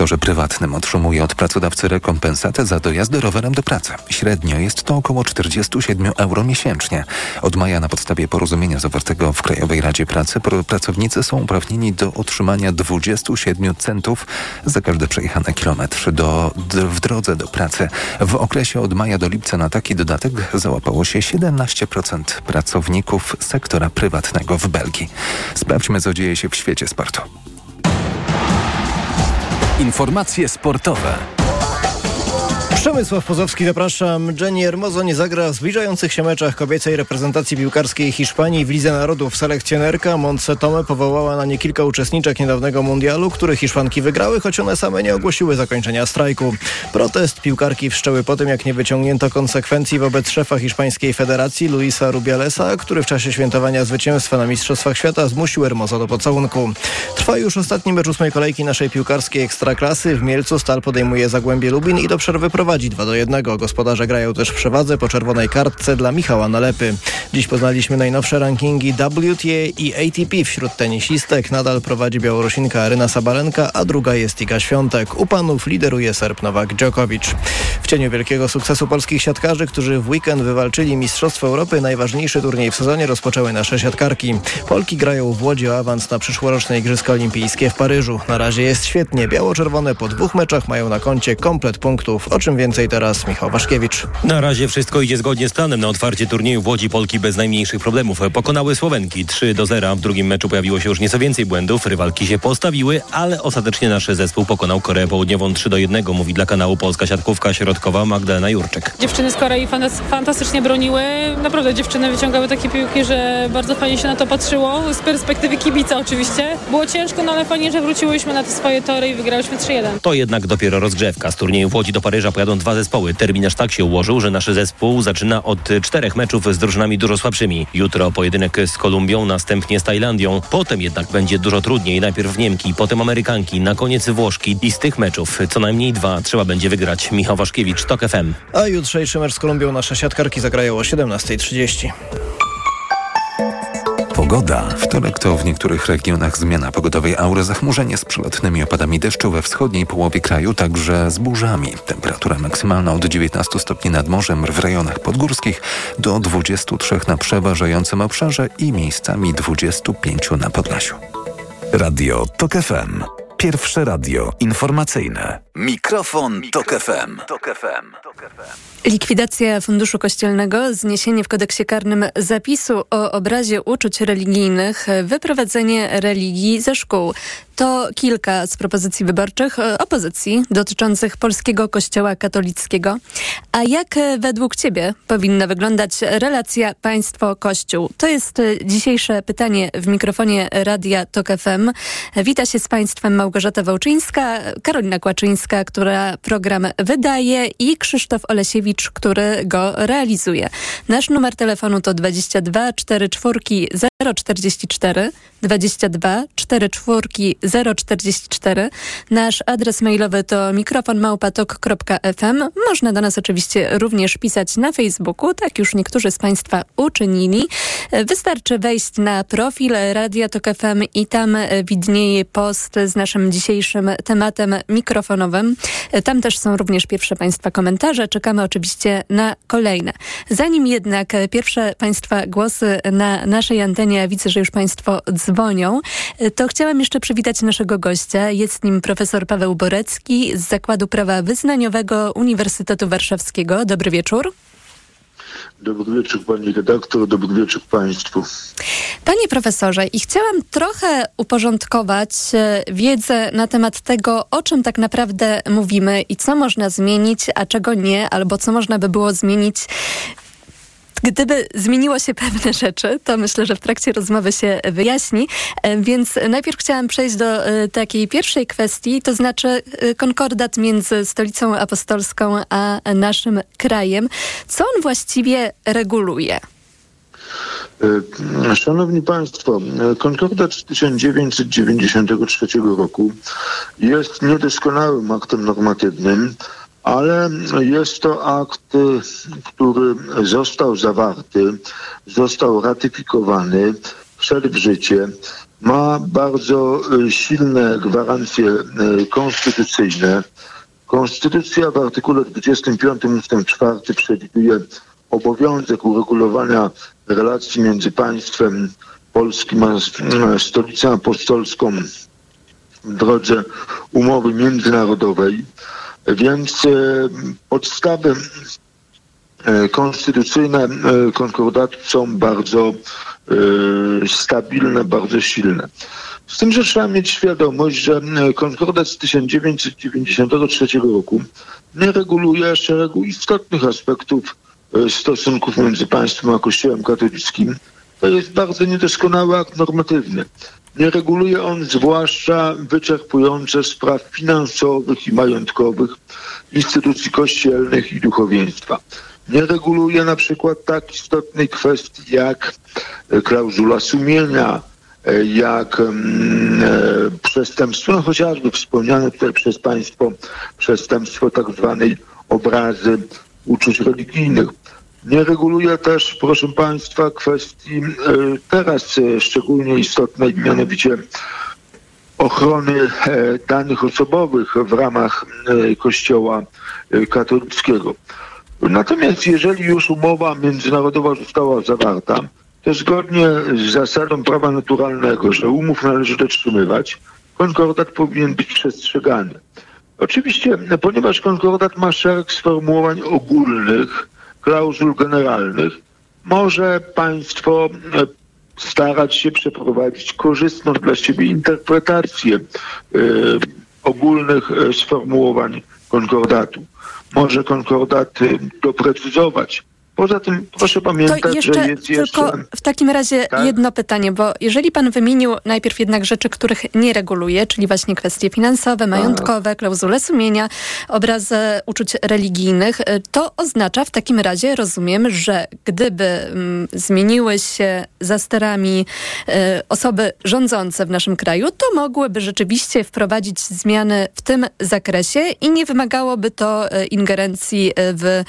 sektorze prywatnym otrzymuje od pracodawcy rekompensatę za dojazd rowerem do pracy. Średnio jest to około 47 euro miesięcznie. Od maja na podstawie porozumienia zawartego w Krajowej Radzie Pracy pracownicy są uprawnieni do otrzymania 27 centów za każdy przejechany kilometr do, w drodze do pracy. W okresie od maja do lipca na taki dodatek załapało się 17% pracowników sektora prywatnego w Belgii. Sprawdźmy, co dzieje się w świecie sportu. Informacje sportowe. Przemysław Pozowski, zapraszam. Jenny Hermoso nie zagra w zbliżających się meczach kobiecej reprezentacji piłkarskiej Hiszpanii w Lidze Narodów. Selekcjonerka Montse Tome powołała na nie kilka uczestniczek niedawnego mundialu, które Hiszpanki wygrały, choć one same nie ogłosiły zakończenia strajku. Protest piłkarki wszczęły po tym, jak nie wyciągnięto konsekwencji wobec szefa hiszpańskiej federacji Luisa Rubialesa, który w czasie świętowania zwycięstwa na Mistrzostwach Świata zmusił Hermoso do pocałunku. Trwa już ostatni mecz ósmej kolejki naszej piłkarskiej ekstraklasy. W Mielcu Stal podejmuje Zagłębie Lubin i do przerwy prowadzi prowadzi 2 do 1. Gospodarze grają też w przewadze po czerwonej kartce dla Michała Nalepy. Dziś poznaliśmy najnowsze rankingi WTA i ATP wśród tenisistek. Nadal prowadzi Białorusinka Aryna Sabalenka, a druga jest Iga Świątek. U panów lideruje Serb Nowak Djokovic. W cieniu wielkiego sukcesu polskich siatkarzy, którzy w weekend wywalczyli Mistrzostwo Europy, najważniejszy turniej w sezonie rozpoczęły nasze siatkarki. Polki grają w Łodzi o awans na przyszłoroczne Igrzyska Olimpijskie w Paryżu. Na razie jest świetnie. Biało-czerwone po dwóch meczach mają na koncie komplet punktów, o czym więcej teraz Michał Waszkiewicz. Na razie wszystko idzie zgodnie z planem. Na otwarcie turnieju w Łodzi Polki bez najmniejszych problemów pokonały Słowenki 3 do 0. W drugim meczu pojawiło się już nieco więcej błędów. Rywalki się postawiły, ale ostatecznie nasz zespół pokonał Koreę Południową 3 do 1. Mówi dla kanału Polska Siatkówka Środkowa Magdalena Jurczyk. Dziewczyny z Korei fantastycznie broniły. Naprawdę dziewczyny wyciągały takie piłki, że bardzo fajnie się na to patrzyło. Z perspektywy kibica oczywiście. Było ciężko, no ale fajnie, że wróciłyśmy na te swoje tory i wygrałyśmy 3-1. To jednak dopiero rozgrzewka. Z turnieju w Łodzi do Paryża pojadą dwa zespoły. Terminarz tak się ułożył, że nasz zespół zaczyna od czterech meczów z drużynami dużo słabszymi. Jutro pojedynek z Kolumbią, następnie z Tajlandią. Potem jednak będzie dużo trudniej. Najpierw Niemki, potem Amerykanki, na koniec Włoszki. I z tych meczów co najmniej dwa trzeba będzie wygrać. Michał Waszkiewicz, TOK FM. A jutrzejszy mecz z Kolumbią nasze siatkarki zagrają o 17.30. Pogoda. Wtorek to w niektórych regionach zmiana pogodowej aury, zachmurzenie z przelotnymi opadami deszczu we wschodniej połowie kraju, także z burzami. Temperatura maksymalna od 19 stopni nad morzem w rejonach podgórskich do 23 na przeważającym obszarze i miejscami 25 na Podlasiu. Radio TOK FM. Pierwsze radio informacyjne. Mikrofon, Mikrofon Tok FM. Tok FM. Likwidacja Funduszu Kościelnego, zniesienie w kodeksie karnym zapisu o obrazie uczuć religijnych, wyprowadzenie religii ze szkół. To kilka z propozycji wyborczych opozycji dotyczących polskiego kościoła katolickiego. A jak według Ciebie powinna wyglądać relacja państwo-kościół? To jest dzisiejsze pytanie w mikrofonie Radia TOK FM. Wita się z Państwem Małgorzata Wałczyńska, Karolina Kłaczyńska, która program wydaje i Krzysztof Olesiewicz, który go realizuje. Nasz numer telefonu to 22 44 044 22 44 044. Nasz adres mailowy to mikrofonmałpatok.fm. Można do nas oczywiście również pisać na Facebooku, tak już niektórzy z Państwa uczynili. Wystarczy wejść na profil Radia Tok FM i tam widnieje post z naszym dzisiejszym tematem mikrofonowym. Tam też są również pierwsze Państwa komentarze. Czekamy oczywiście na kolejne. Zanim jednak pierwsze Państwa głosy na naszej antenie, widzę, że już Państwo dzwonią, to chciałam jeszcze przywitać naszego gościa. Jest nim profesor Paweł Borecki z Zakładu Prawa Wyznaniowego Uniwersytetu Warszawskiego. Dobry wieczór. Dobry wieczór pani redaktor, dobry wieczór państwu. Panie profesorze, i chciałam trochę uporządkować e, wiedzę na temat tego, o czym tak naprawdę mówimy i co można zmienić, a czego nie, albo co można by było zmienić Gdyby zmieniło się pewne rzeczy, to myślę, że w trakcie rozmowy się wyjaśni. E, więc najpierw chciałam przejść do e, takiej pierwszej kwestii, to znaczy e, konkordat między stolicą apostolską a naszym krajem. Co on właściwie reguluje? Szanowni Państwo, konkordat z 1993 roku jest niedoskonałym aktem normatywnym, ale jest to akt, który został zawarty, został ratyfikowany, wszedł w życie ma bardzo e, silne gwarancje e, konstytucyjne. Konstytucja w artykule 25 ust. 4 przewiduje obowiązek uregulowania relacji między państwem polskim a stolicą apostolską w drodze umowy międzynarodowej. Więc podstawy konstytucyjne konkordatu są bardzo stabilne, bardzo silne. Z tym, że trzeba mieć świadomość, że konkordat z 1993 roku nie reguluje szeregu istotnych aspektów stosunków między państwem a Kościołem katolickim. To jest bardzo niedoskonały akt normatywny. Reguluje on zwłaszcza wyczerpujące spraw finansowych i majątkowych instytucji kościelnych i duchowieństwa. Nie reguluje na przykład tak istotnej kwestii jak klauzula sumienia, jak mm, e, przestępstwo, no chociażby wspomniane tutaj przez Państwo przestępstwo tak zwanej obrazy uczuć religijnych. Nie reguluje też, proszę Państwa, kwestii e, teraz e, szczególnie istotnej, mianowicie ochrony e, danych osobowych w ramach Kościoła katolickiego. Natomiast jeżeli już umowa międzynarodowa została zawarta, to zgodnie z zasadą prawa naturalnego, że umów należy dotrzymywać, konkordat powinien być przestrzegany. Oczywiście, ponieważ konkordat ma szereg sformułowań ogólnych, klauzul generalnych, może państwo e, starać się przeprowadzić korzystną dla siebie interpretację y, ogólnych y, sformułowań konkordatu. Może konkordat doprecyzować Poza tym proszę pamiętać, to jeszcze że jest tylko jeszcze... w takim razie tak? jedno pytanie, bo jeżeli pan wymienił najpierw jednak rzeczy, których nie reguluje, czyli właśnie kwestie finansowe, tak. majątkowe, klauzule sumienia, obrazy uczuć religijnych, y, to oznacza w takim razie, rozumiem, że gdyby mm, zmieniły się za sterami y, osoby rządzące w naszym kraju, to mogłyby rzeczywiście wprowadzić zmiany w tym zakresie i nie wymagałoby to y, ingerencji w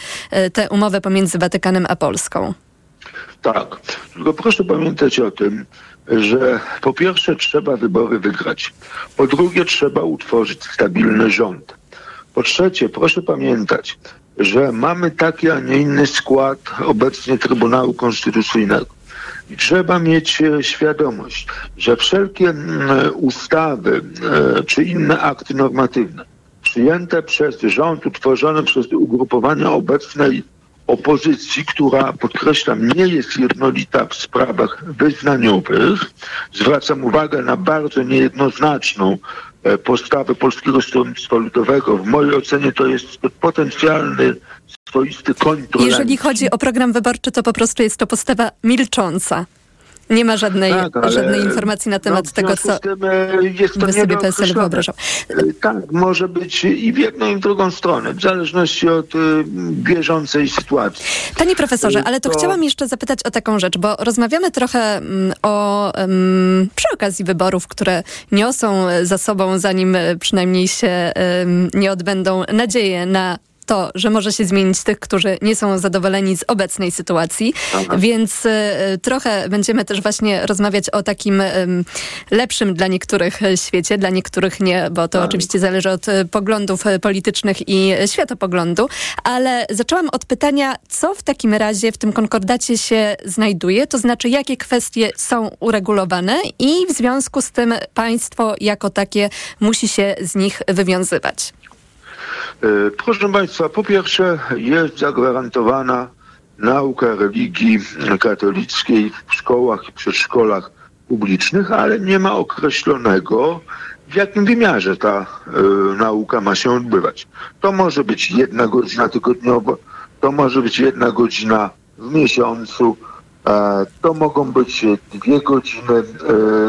tę umowę pomiędzy Watykanem Watykanem a Polską. Tak, tylko proszę pamiętać o tym, że po pierwsze trzeba wybory wygrać, po drugie trzeba utworzyć stabilny rząd. Po trzecie, proszę pamiętać, że mamy taki, a nie inny skład obecnie Trybunału Konstytucyjnego. I trzeba mieć e, świadomość, że wszelkie ustawy e, czy inne akty normatywne przyjęte przez rząd, utworzone przez ugrupowania obecnej opozycji, która, podkreślam, nie jest jednolita w sprawach wyznaniowych. Zwracam uwagę na bardzo niejednoznaczną e, postawę Polskiego Stronnictwa Ludowego. W mojej ocenie to jest potencjalny swoisty kontrol. Jeżeli chodzi o program wyborczy, to po prostu jest to postawa milcząca. Nie ma żadnej, tak, żadnej informacji na temat no, tego, co tym, e, jest to by sobie PSL wyobrażał. E, tak, może być i w jedną i w drugą stronę, w zależności od y, bieżącej sytuacji. Panie profesorze, ale to, to, chciałam jeszcze zapytać o taką rzecz, bo rozmawiamy trochę mm, o um, przy okazji wyborów, które niosą za sobą, zanim przynajmniej się um, nie odbędą, nadzieję na to, że może się zmienić tych, którzy nie są zadowoleni z obecnej sytuacji, Aha. więc y, trochę będziemy też właśnie rozmawiać o takim lepszym dla niektórych świecie, dla niektórych nie, bo to tak. oczywiście zależy od y, poglądów politycznych i światopoglądu, ale zaczęłam od pytania, co w takim razie w tym konkordacie się znajduje, to znaczy jakie kwestie są uregulowane i w związku z tym państwo jako takie musi się z nich wywiązywać. E, proszę Państwa, po pierwsze jest zagwarantowana nauka religii katolickiej w szkołach i przedszkolach publicznych, ale nie ma określonego, w jakim wymiarze ta y, nauka ma się odbywać. To może być jedna godzina tygodniowo, to może być jedna godzina w miesiącu, e, to mogą być dwie godziny e,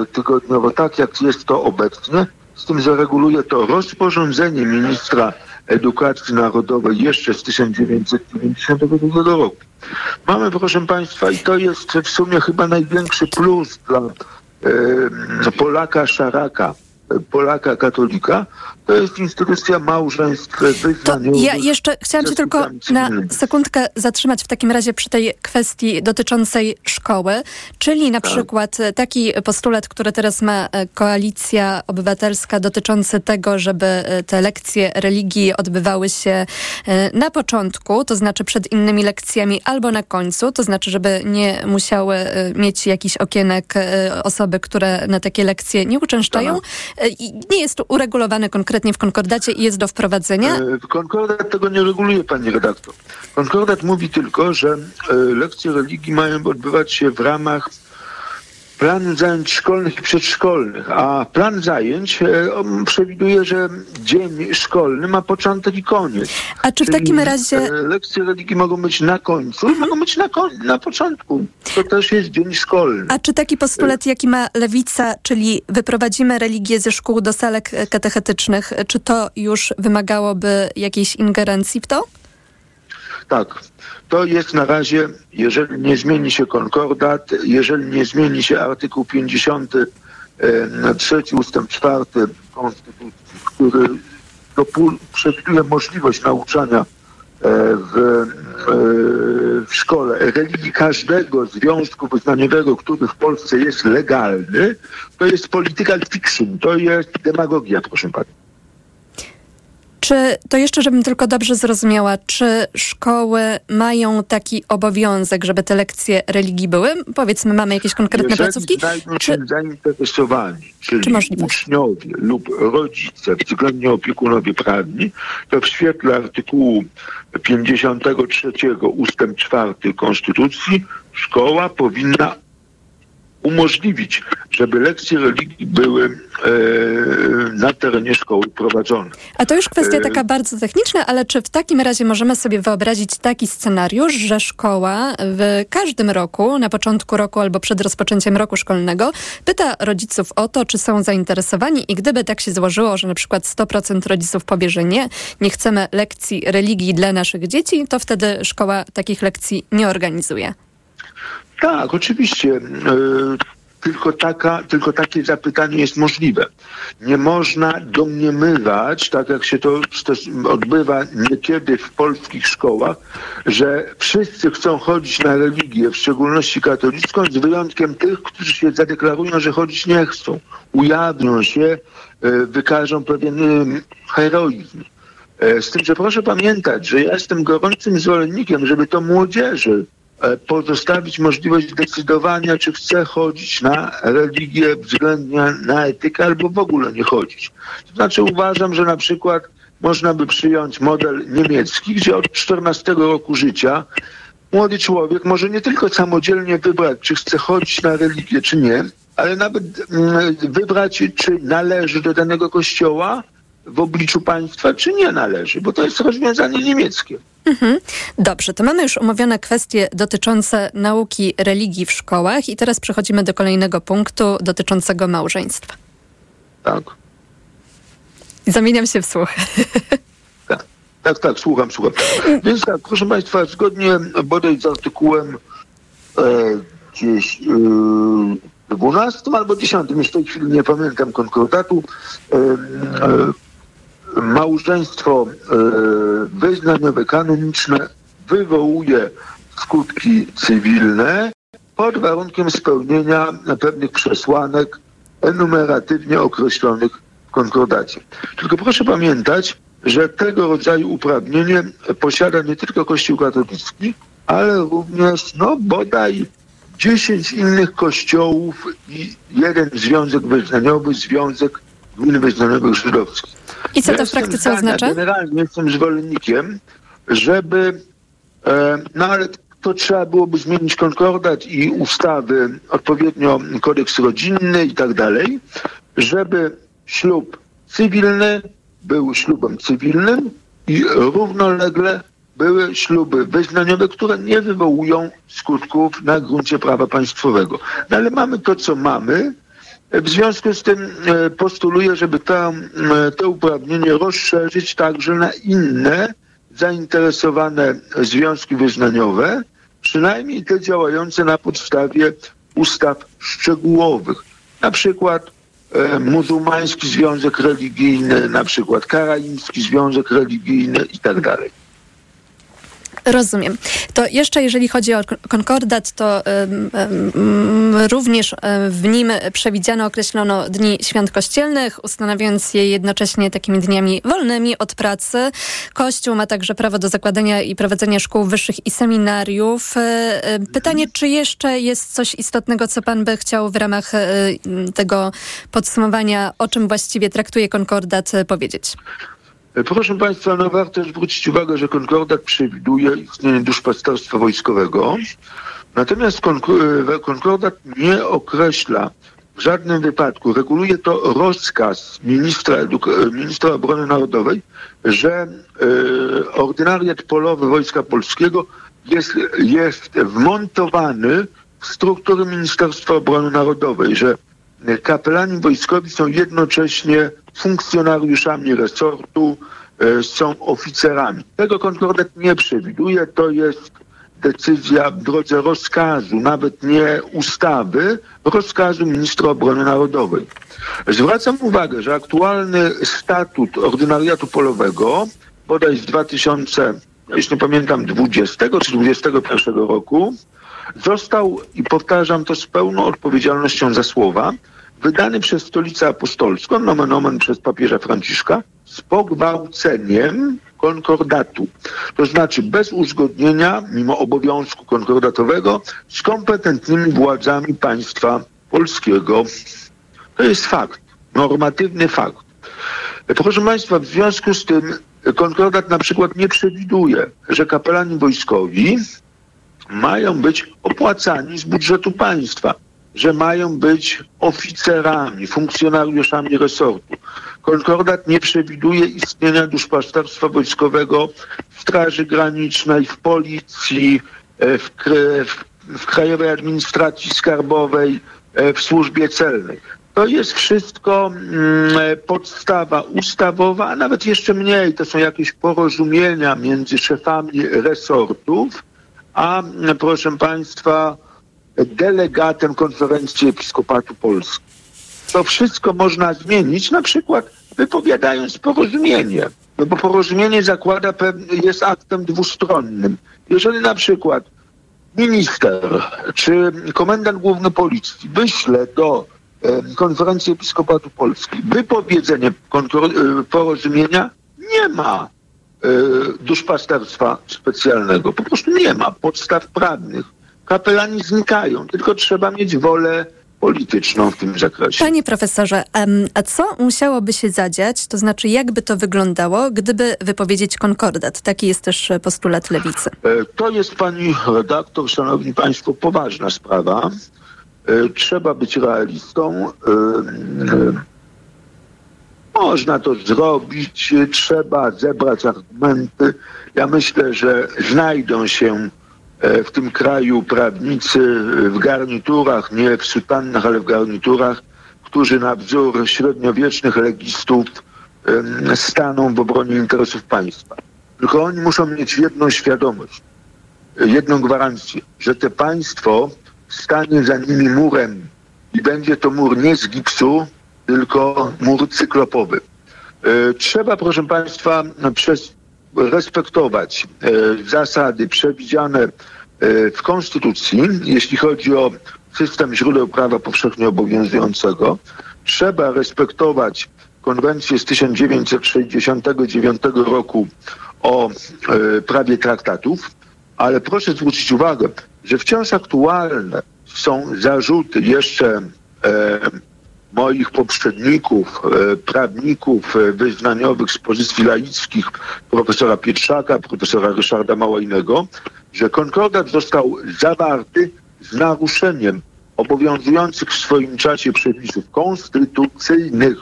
tygodniowo, tak jak jest to obecnie, z tym, że reguluje to rozporządzenie ministra edukacji narodowej jeszcze z 1992 roku. Mamy, proszę Państwa, i to jest w sumie chyba największy plus dla Polaka Szaraka, Polaka katolika, to jest instytucja małżeństw wyznaniowych. Ja jeszcze chciałam się tylko na sekundkę zatrzymać w takim razie przy tej kwestii dotyczącej szkoły, czyli na tak. przykład taki postulat, który teraz ma e, Koalicja Obywatelska dotyczący tego, żeby e, te lekcje religii odbywały się e, na początku, to znaczy przed innymi lekcjami, albo na końcu, to znaczy, żeby nie musiały mieć jakichś okienek osoby, które na takie lekcje nie uczęszczają. Tak. Nie jest to uregulowane konkretnie w konkordacie jest do wprowadzenia? Konkordat tego nie reguluje, pani redaktor. Konkordat mówi tylko, że lekcje religii mają odbywać się w ramach planu zajęć szkolnych i przedszkolnych, a plan zajęć e, przewiduje, że dzień szkolny ma początek i koniec. A czy w takim razie... E, lekcje religii mogą być na końcu i mogą być na, koń- na początku. To też jest dzień szkolny. A czy taki postulat, jaki ma Lewica, czyli wyprowadzimy religię ze szkół do salek katechetycznych, czy to już wymagałoby jakiejś ingerencji w to? Tak. To jest na razie, jeżeli nie zmieni się konkordat, jeżeli nie zmieni się artykuł 50 e, ustęp czwarty Konstytucji, który przewiduje możliwość nauczania e, w, e, w szkole religii każdego związku wyznaniowego, który w Polsce jest legalny, to jest political fiction, to jest demagogia, proszę Państwa. Czy to jeszcze, żebym tylko dobrze zrozumiała, czy szkoły mają taki obowiązek, żeby te lekcje religii były? Powiedzmy, mamy jakieś konkretne Jeżeli placówki? czy, zainteresowani, czyli czy uczniowie lub rodzice, względnie opiekunowie prawni, to w świetle artykułu 53 ustęp 4 Konstytucji szkoła powinna umożliwić, żeby lekcje religii były e, na terenie szkoły prowadzone. A to już kwestia e, taka bardzo techniczna, ale czy w takim razie możemy sobie wyobrazić taki scenariusz, że szkoła w każdym roku, na początku roku albo przed rozpoczęciem roku szkolnego, pyta rodziców o to, czy są zainteresowani i gdyby tak się złożyło, że na przykład 100% rodziców powie, że nie, nie chcemy lekcji religii dla naszych dzieci, to wtedy szkoła takich lekcji nie organizuje. Tak, oczywiście. E, tylko, taka, tylko takie zapytanie jest możliwe. Nie można domniemywać, tak jak się to odbywa niekiedy w polskich szkołach, że wszyscy chcą chodzić na religię, w szczególności katolicką, z wyjątkiem tych, którzy się zadeklarują, że chodzić nie chcą. Ujawnią się, e, wykażą pewien heroizm. E, z tym, że proszę pamiętać, że ja jestem gorącym zwolennikiem, żeby to młodzieży pozostawić możliwość decydowania, czy chce chodzić na religię względnie na etykę, albo w ogóle nie chodzić. To znaczy uważam, że na przykład można by przyjąć model niemiecki, gdzie od 14 roku życia młody człowiek może nie tylko samodzielnie wybrać, czy chce chodzić na religię, czy nie, ale nawet mm, wybrać, czy należy do danego kościoła w obliczu państwa, czy nie należy, bo to jest rozwiązanie niemieckie. Mhm. Dobrze, to mamy już omówione kwestie dotyczące nauki religii w szkołach i teraz przechodzimy do kolejnego punktu dotyczącego małżeństwa. Tak. Zamieniam się w słuch. Tak, tak, tak słucham, słucham. Więc tak, proszę Państwa, zgodnie bodaj z artykułem e, gdzieś e, 12 albo 10, już w tej chwili nie pamiętam konkordatu, e, e, małżeństwo e, wyznaniowe, kanoniczne wywołuje skutki cywilne pod warunkiem spełnienia pewnych przesłanek enumeratywnie określonych w konkordacie. Tylko proszę pamiętać, że tego rodzaju uprawnienie posiada nie tylko Kościół katolicki, ale również, no bodaj, dziesięć innych kościołów i jeden związek wyznaniowy, Związek Gmin Wyznaniowych Żydowskich. I co to w praktyce zdania, oznacza? Generalnie jestem zwolennikiem, żeby, e, no ale to trzeba byłoby zmienić konkordat i ustawy, odpowiednio kodeks rodzinny i tak dalej, żeby ślub cywilny był ślubem cywilnym i równolegle były śluby wyznaniowe, które nie wywołują skutków na gruncie prawa państwowego. No ale mamy to, co mamy, w związku z tym e, postuluję, żeby to, to uprawnienie rozszerzyć także na inne zainteresowane związki wyznaniowe, przynajmniej te działające na podstawie ustaw szczegółowych. Na przykład e, muzułmański związek religijny, na przykład karaimski związek religijny tak dalej. Rozumiem. To jeszcze jeżeli chodzi o konkordat, to um, um, również w nim przewidziano, określono dni świąt kościelnych, ustanawiając je jednocześnie takimi dniami wolnymi od pracy. Kościół ma także prawo do zakładania i prowadzenia szkół wyższych i seminariów. E, e, pytanie, czy jeszcze jest coś istotnego, co pan by chciał w ramach e, tego podsumowania, o czym właściwie traktuje konkordat, powiedzieć? Proszę Państwa, no warto zwrócić uwagę, że konkordat przewiduje istnienie duszpasterstwa wojskowego, natomiast konkordat nie określa w żadnym wypadku, reguluje to rozkaz ministra, ministra obrony narodowej, że y, ordynariat polowy Wojska Polskiego jest, jest wmontowany w struktury Ministerstwa Obrony Narodowej, że kapelani wojskowi są jednocześnie funkcjonariuszami resortu, e, są oficerami. Tego konkordat nie przewiduje, to jest decyzja w drodze rozkazu, nawet nie ustawy, rozkazu ministra obrony narodowej. Zwracam uwagę, że aktualny statut ordynariatu polowego, bodaj z 2000, jeśli pamiętam, 20 czy 21 roku, został, i powtarzam to z pełną odpowiedzialnością za słowa, wydany przez Stolicę Apostolską, nomen omen przez papieża Franciszka, z pogwałceniem konkordatu. To znaczy bez uzgodnienia, mimo obowiązku konkordatowego, z kompetentnymi władzami państwa polskiego. To jest fakt, normatywny fakt. Proszę Państwa, w związku z tym konkordat na przykład nie przewiduje, że kapelani wojskowi mają być opłacani z budżetu państwa że mają być oficerami, funkcjonariuszami resortu. Konkordat nie przewiduje istnienia duszpasterstwa wojskowego w Straży Granicznej, w Policji, e, w, w Krajowej Administracji Skarbowej, e, w Służbie Celnej. To jest wszystko mm, e, podstawa ustawowa, a nawet jeszcze mniej. To są jakieś porozumienia między szefami resortów, a proszę Państwa, delegatem konferencji Episkopatu Polski. To wszystko można zmienić, na przykład wypowiadając porozumienie. No bo porozumienie zakłada, jest aktem dwustronnym. Jeżeli na przykład minister czy komendant główny policji wyśle do konferencji Episkopatu Polski wypowiedzenie e, porozumienia, nie ma e, duszpasterstwa specjalnego. Po prostu nie ma podstaw prawnych kapelani znikają, tylko trzeba mieć wolę polityczną w tym zakresie. Panie profesorze, a co musiałoby się zadziać, to znaczy jakby to wyglądało, gdyby wypowiedzieć konkordat? Taki jest też postulat lewicy. E, to jest pani redaktor, szanowni państwo, poważna sprawa. E, trzeba być realistą. Można to zrobić, trzeba zebrać argumenty. Ja myślę, że znajdą się E, w tym kraju prawnicy w garniturach, nie w sutannach, ale w garniturach, którzy na wzór średniowiecznych legistów staną w obronie interesów państwa. Tylko oni muszą mieć jedną świadomość, jedną gwarancję, że te państwo stanie za nimi murem i będzie to mur nie z gipsu, tylko mur cyklopowy. E, trzeba, proszę Państwa, przez respektować e, zasady przewidziane e, w Konstytucji, jeśli chodzi o system źródeł prawa powszechnie obowiązującego. Trzeba respektować konwencję z 1969 roku o prawie traktatów, ale proszę zwrócić uwagę, że wciąż aktualne są zarzuty jeszcze moich poprzedników, e, prawników e, wyznaniowych z pozycji laickich, profesora Pietrzaka, profesora Ryszarda Małajnego, że konkordat został zawarty z naruszeniem obowiązujących w swoim czasie przepisów konstytucyjnych,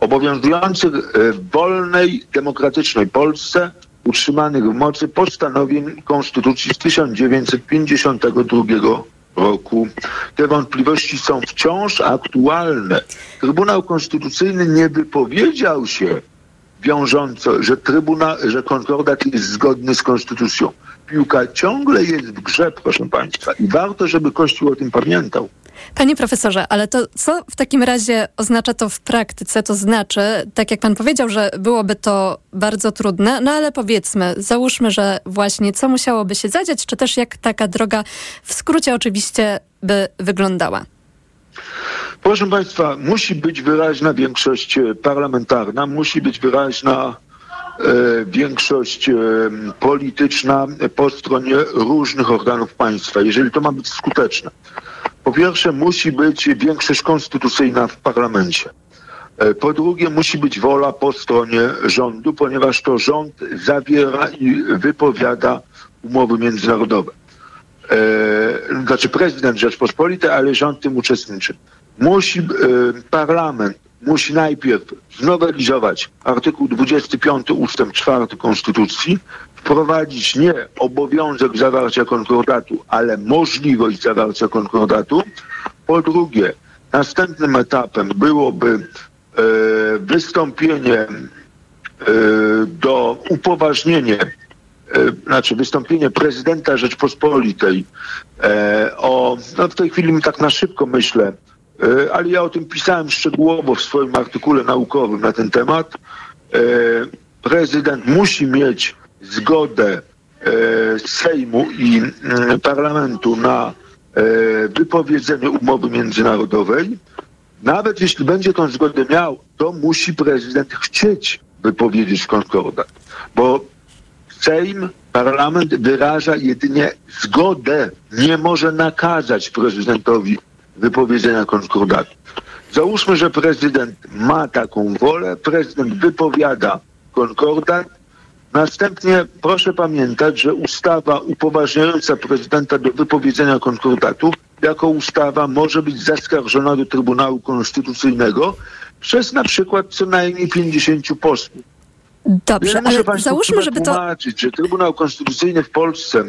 obowiązujących e, w wolnej, demokratycznej Polsce, utrzymanych w mocy postanowień Konstytucji z 1952 roku. Te wątpliwości są wciąż aktualne. Trybunał Konstytucyjny nie wypowiedział się wiążąco, że, trybuna, że konkordat jest zgodny z konstytucją. Piłka ciągle jest w grze, proszę Państwa, i warto, żeby Kościół o tym pamiętał. Panie profesorze, ale to co w takim razie oznacza to w praktyce? To znaczy, tak jak pan powiedział, że byłoby to bardzo trudne, no ale powiedzmy, załóżmy, że właśnie co musiałoby się zadziać, czy też jak taka droga w skrócie oczywiście by wyglądała? Proszę Państwa, musi być wyraźna większość e, parlamentarna, musi być wyraźna e, większość e, polityczna po stronie różnych organów państwa, jeżeli to ma być skuteczne. Po pierwsze, musi być większość konstytucyjna w parlamencie. E, Po drugie, musi być wola po stronie rządu, ponieważ to rząd zawiera i wypowiada umowy międzynarodowe. E, znaczy prezydent Rzeczpospolitej, ale rząd tym uczestniczy. Musi e, parlament musi najpierw znowelizować artykuł 25 ustęp 4 Konstytucji, wprowadzić nie obowiązek zawarcia konkordatu, ale możliwość zawarcia konkordatu. Po drugie, następnym etapem byłoby e, wystąpienie e, do upoważnienie, e, znaczy wystąpienie prezydenta Rzeczpospolitej e, o, no w tej chwili tak na szybko myślę, e, ale ja o tym pisałem szczegółowo w swoim artykule naukowym na ten temat. E, prezydent musi mieć zgodę e, Sejmu i mm, parlamentu na e, wypowiedzenie umowy międzynarodowej. Nawet jeśli będzie tą zgodę miał, to musi prezydent chcieć wypowiedzieć konkordat, bo Sejm, parlament wyraża jedynie zgodę, nie może nakazać prezydentowi wypowiedzenia konkordatu. Załóżmy, że prezydent ma taką wolę, prezydent wypowiada konkordat, Następnie proszę pamiętać, że ustawa upoważniająca prezydenta do wypowiedzenia konkordatu jako ustawa może być zaskarżona do Trybunału Konstytucyjnego przez na przykład co najmniej 50 posłów. Dobrze, Ja ale Państwu załóżmy, żeby to... tłumaczyć, że Trybunał Konstytucyjny w Polsce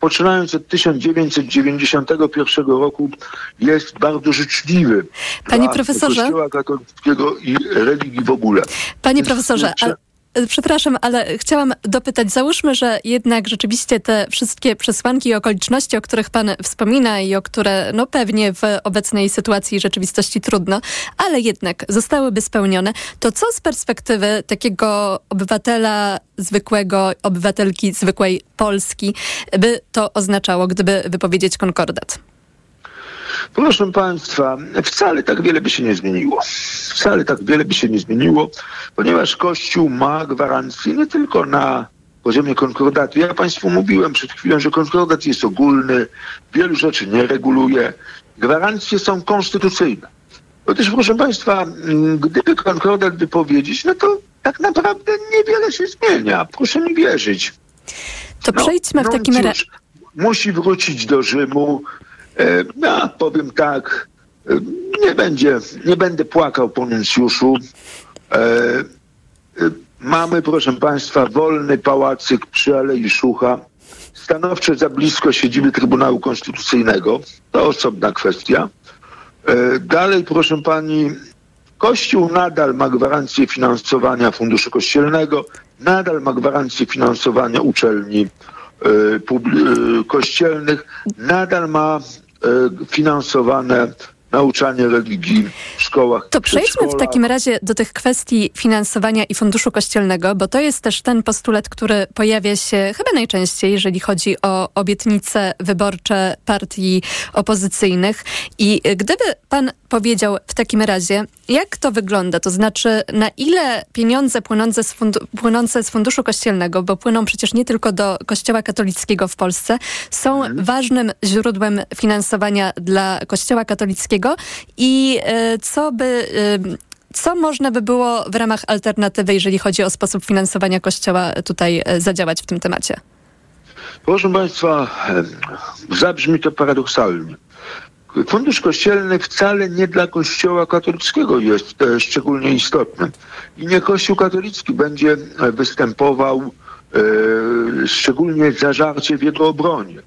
poczynając od 1991 roku jest bardzo życzliwy Panie dla profesorze? Kościoła katolickiego i religii w ogóle. Panie profesorze, ale, przepraszam, ale chciałam dopytać, załóżmy, że jednak rzeczywiście te wszystkie przesłanki i okoliczności, o których pan wspomina i o które no pewnie w obecnej sytuacji i rzeczywistości trudno, ale jednak zostałyby spełnione, to co z perspektywy takiego obywatela zwykłego, obywatelki zwykłej Polski by to oznaczało, gdyby wypowiedzieć konkordat? Proszę Państwa, wcale tak wiele by się nie zmieniło. Wcale tak wiele by się nie zmieniło, ponieważ Kościół ma gwarancję nie tylko na poziomie konkordatu. Ja Państwu mówiłem przed chwilą, że konkordat jest ogólny, wielu rzeczy nie reguluje. Gwarancje są konstytucyjne. Otóż, proszę Państwa, mm, gdyby konkordat wypowiedzieć, no to tak naprawdę niewiele się zmienia. Proszę mi wierzyć. To No, przejdźmy w no takim razie. Musi wrócić do Rzymu. E, Ja powiem tak, e, nie będzie, nie będę płakał po nuncjuszu. E, Mamy, proszę Państwa, wolny pałacyk przy Alei Szucha. Stanowcze za blisko siedziby Trybunału Konstytucyjnego. To osobna kwestia. Dalej, proszę Pani, Kościół nadal ma gwarancję finansowania Funduszu Kościelnego, nadal ma gwarancję finansowania uczelni kościelnych, nadal ma finansowane nauczanie religii w szkołach. To przejdźmy w takim razie do tych kwestii finansowania i funduszu kościelnego, bo to jest też ten postulat, który pojawia się chyba najczęściej, jeżeli chodzi o obietnice wyborcze partii opozycyjnych. I gdyby pan powiedział w takim razie, jak to wygląda, to znaczy na ile pieniądze płynące z, płynące z funduszu kościelnego, bo płyną przecież nie tylko do Kościoła katolickiego w Polsce, są ważnym źródłem finansowania dla Kościoła katolickiego i e, co by... e, co można by było w ramach alternatywy, jeżeli chodzi o sposób finansowania Kościoła, tutaj e, zadziałać w tym temacie? Proszę Państwa, zabrzmi to paradoksalnie. Fundusz Kościelny wcale nie dla Kościoła katolickiego jest e, szczególnie istotny. I nie Kościół katolicki będzie e, występował e, szczególnie zażarcie w jego obronie.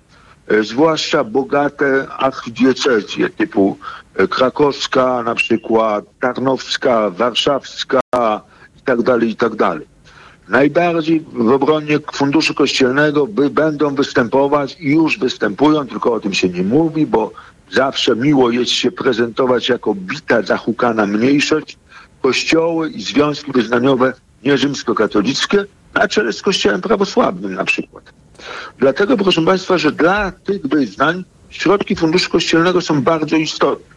E, zwłaszcza bogate archidiecezje typu e, krakowska, na przykład tarnowska, warszawska i tak dalej, i tak. Najbardziej w obronie Funduszu Kościelnego by, będą występować i już występują, tylko o tym się nie mówi, bo zawsze miło jest się prezentować jako bita, zahukana mniejszość, kościoły i związki wyznaniowe nierzymskokatolickie na czele z kościołem prawosławnym na przykład. Dlatego, proszę Państwa, że dla tych wyznań środki Funduszu Kościelnego są bardzo istotne.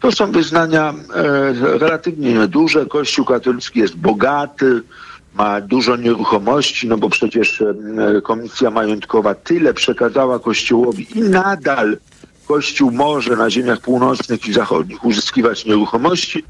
To są wyznania e, relatywnie nieduże. Kościół katolicki jest bogaty, ma dużo nieruchomości, no bo przecież e, Komisja Majątkowa tyle przekazała Kościołowi i nadal Kościół może na ziemiach północnych i zachodnich uzyskiwać nieruchomości.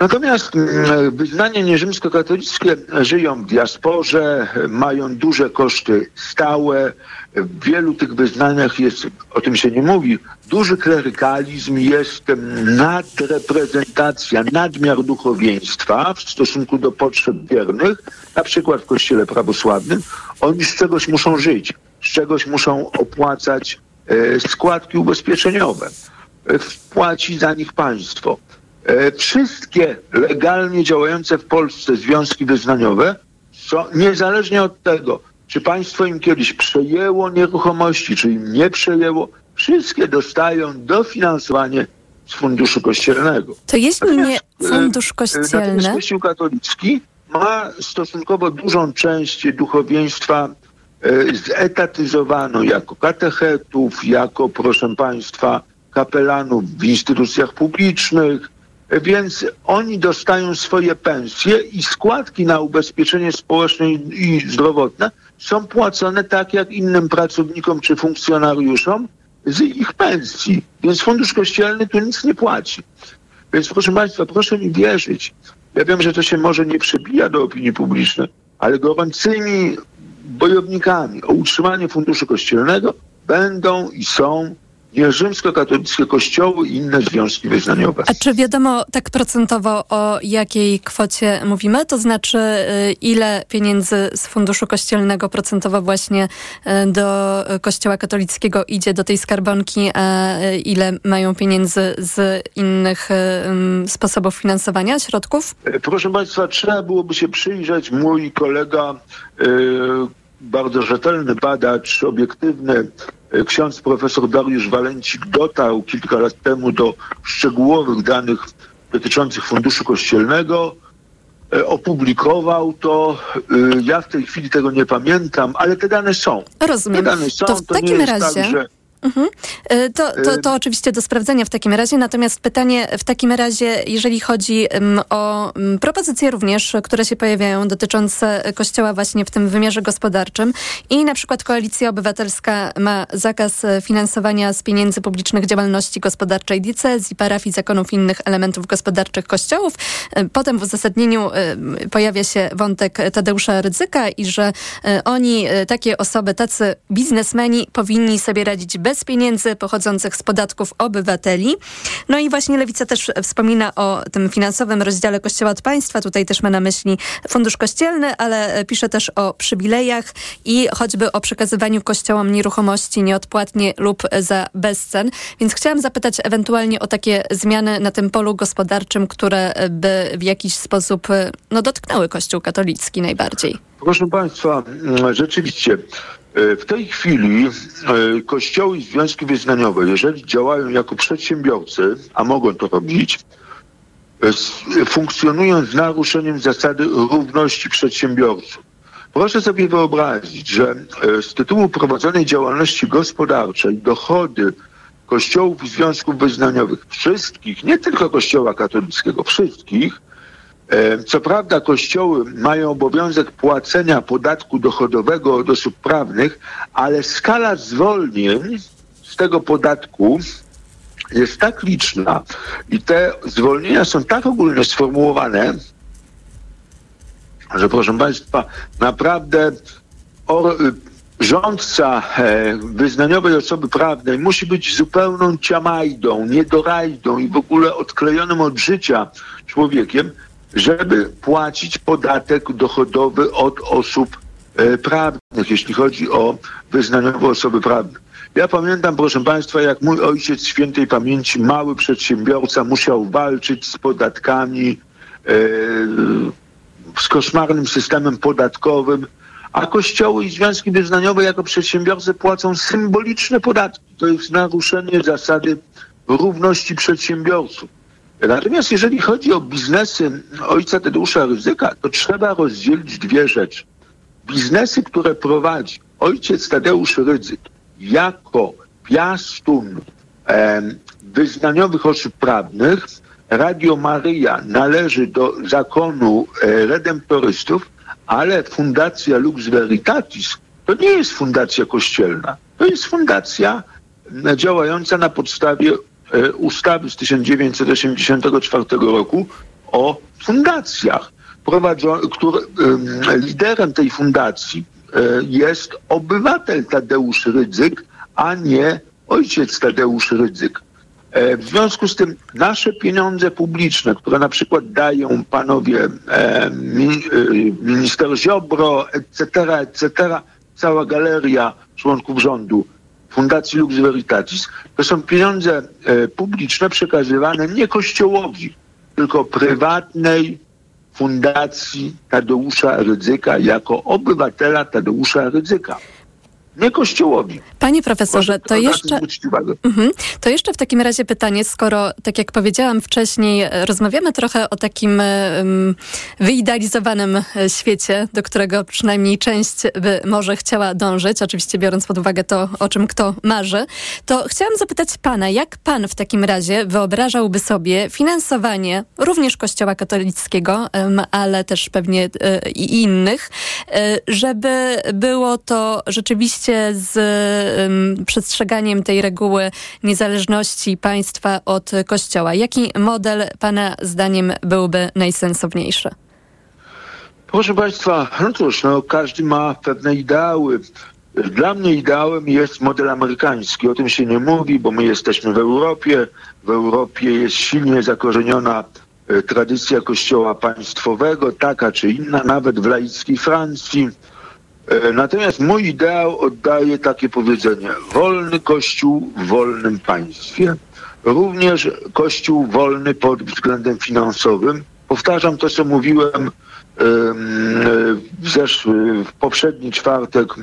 Natomiast mm, wyznania nierzymskokatolickie żyją w diasporze, mają duże koszty stałe. W wielu tych wyznaniach jest, o tym się nie mówi, duży klerykalizm, jest nadreprezentacja, nadmiar duchowieństwa w stosunku do potrzeb wiernych, na przykład w kościele prawosławnym. Oni z czegoś muszą żyć, z czegoś muszą opłacać składki ubezpieczeniowe. E, wpłaci za nich państwo. E, wszystkie legalnie działające w Polsce związki wyznaniowe są niezależnie od tego, czy państwo im kiedyś przejęło nieruchomości, czy im nie przejęło, wszystkie dostają dofinansowanie z Funduszu Kościelnego. To jeśli nie e, Fundusz e, Kościelny... Kościół katolicki ma stosunkowo dużą część duchowieństwa zetatyzowaną jako katechetów, jako, proszę państwa, kapelanów w instytucjach publicznych, więc oni dostają swoje pensje i składki na ubezpieczenie społeczne i zdrowotne są płacone tak jak innym pracownikom czy funkcjonariuszom z ich pensji. Więc Fundusz Kościelny tu nic nie płaci. Więc proszę Państwa, proszę mi wierzyć. Ja wiem, że to się może nie przebija do opinii publicznej, ale gorącymi bojownikami o utrzymanie Funduszu Kościelnego będą i są rzymskokatolickie kościoły i inne związki wyznaniowe. A czy wiadomo tak procentowo o jakiej kwocie mówimy? To znaczy y, ile pieniędzy z Funduszu Kościelnego procentowo właśnie y, do Kościoła katolickiego idzie do tej skarbonki, a y, ile mają pieniędzy z innych sposobów finansowania środków? Proszę Państwa, trzeba byłoby się przyjrzeć. Mój kolega, bardzo rzetelny badacz, obiektywny, E, ksiądz profesor Dariusz Walencik dotarł kilka lat temu do szczegółowych danych dotyczących Funduszu Kościelnego, e, opublikował to. E, ja w tej chwili tego nie pamiętam, ale te dane są. Rozumiem. Te dane są. To w takim tak, razie... Tak, że Mhm. Y, to, to, to oczywiście do sprawdzenia w takim razie. Natomiast pytanie w takim razie, jeżeli chodzi o propozycje również, które się pojawiają dotyczące Kościoła właśnie w tym wymiarze gospodarczym i na przykład Koalicja Obywatelska ma zakaz finansowania z pieniędzy publicznych działalności gospodarczej diecezji, parafii, zakonów i innych elementów gospodarczych kościołów. Y, potem w uzasadnieniu y, pojawia się wątek Tadeusza Rydzyka i że oni, takie osoby, tacy biznesmeni powinni sobie radzić bez pieniędzy pochodzących z podatków obywateli. No i właśnie Lewica też wspomina o tym finansowym rozdziale Kościoła od państwa. Tutaj też ma na myśli Fundusz Kościelny, ale pisze też o przywilejach i choćby o przekazywaniu kościołom nieruchomości nieodpłatnie lub za bezcen. Więc chciałam zapytać ewentualnie o takie zmiany na tym polu gospodarczym, które by w jakiś sposób no, dotknęły Kościół katolicki najbardziej. Proszę Państwa, rzeczywiście E, w tej chwili e, kościoły i związki wyznaniowe, jeżeli działają jako przedsiębiorcy, a mogą to robić, e, funkcjonują z naruszeniem zasady równości przedsiębiorców. Proszę sobie wyobrazić, że z tytułu prowadzonej działalności gospodarczej dochody kościołów i związków wyznaniowych, wszystkich, nie tylko kościoła katolickiego, wszystkich, E, co prawda kościoły mają obowiązek płacenia podatku dochodowego od osób prawnych, ale skala zwolnień z tego podatku jest tak liczna i te zwolnienia są tak ogólnie sformułowane, że proszę Państwa, naprawdę o, rządca e, wyznaniowej osoby prawnej musi być zupełną ciamajdą, niedorajdą i w ogóle odklejonym od życia człowiekiem, żeby płacić podatek dochodowy od osób e, prawnych, jeśli chodzi o wyznaniowe osoby prawne. Ja pamiętam, proszę Państwa, jak mój ojciec świętej pamięci, mały przedsiębiorca, musiał walczyć z podatkami, e, z koszmarnym systemem podatkowym, a kościoły i związki wyznaniowe jako przedsiębiorcy płacą symboliczne podatki. To jest naruszenie zasady równości przedsiębiorców. Natomiast jeżeli chodzi o biznesy ojca Tadeusza Ryzyka, to trzeba rozdzielić dwie rzeczy. Biznesy, które prowadzi ojciec Tadeusz Rydzyk jako piastun e, wyznaniowych osób prawnych, Radio Maryja należy do zakonu e, redemptorystów, ale Fundacja Lux Veritatis to nie jest fundacja kościelna. To jest fundacja działająca na podstawie ustawy z 1984 roku o fundacjach. Który, liderem tej fundacji e, jest obywatel Tadeusz Rydzyk, a nie ojciec Tadeusz Rydzyk. E, w związku z tym nasze pieniądze publiczne, które na przykład dają panowie e, mi, e, minister Ziobro, etc., etc., cała galeria członków rządu Fundacji Lux Veritatis, to są pieniądze e, publiczne przekazywane nie kościołowi, tylko prywatnej fundacji Tadeusza Rydzyka jako obywatela Tadeusza Rydzyka nie kościołowi. Panie profesorze, to jeszcze, mhm. to jeszcze w takim razie pytanie, skoro, tak jak powiedziałam wcześniej, rozmawiamy trochę o takim wyidealizowanym świecie, do którego przynajmniej część by może chciała dążyć, oczywiście biorąc pod uwagę to, o czym kto marzy, to chciałam zapytać pana, jak pan w takim razie wyobrażałby sobie finansowanie również Kościoła katolickiego, ale też pewnie e, i innych, e, żeby było to rzeczywiście z um, przestrzeganiem tej reguły niezależności państwa od Kościoła. Jaki model Pana zdaniem byłby najsensowniejszy? Proszę Państwa, no cóż, no, każdy ma pewne ideały. Dla mnie ideałem jest model amerykański. O tym się nie mówi, bo my jesteśmy w Europie. W Europie jest silnie zakorzeniona e, tradycja kościoła państwowego, taka czy inna, nawet w laickiej Francji. E, natomiast mój ideał oddaje takie powiedzenie: wolny kościół w wolnym państwie. Również kościół wolny pod względem finansowym. Powtarzam to, co mówiłem w, zeszły, w poprzedni czwartek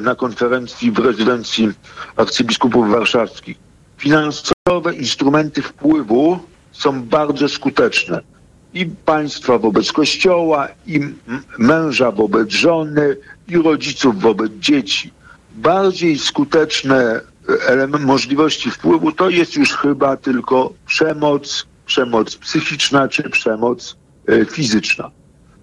na konferencji w rezydencji arcybiskupów warszawskich. Finansowe instrumenty wpływu są bardzo skuteczne i państwa wobec kościoła, i męża wobec żony, i rodziców wobec dzieci. Bardziej skuteczne e, możliwości wpływu to jest już chyba tylko przemoc, przemoc psychiczna czy przemoc e, fizyczna.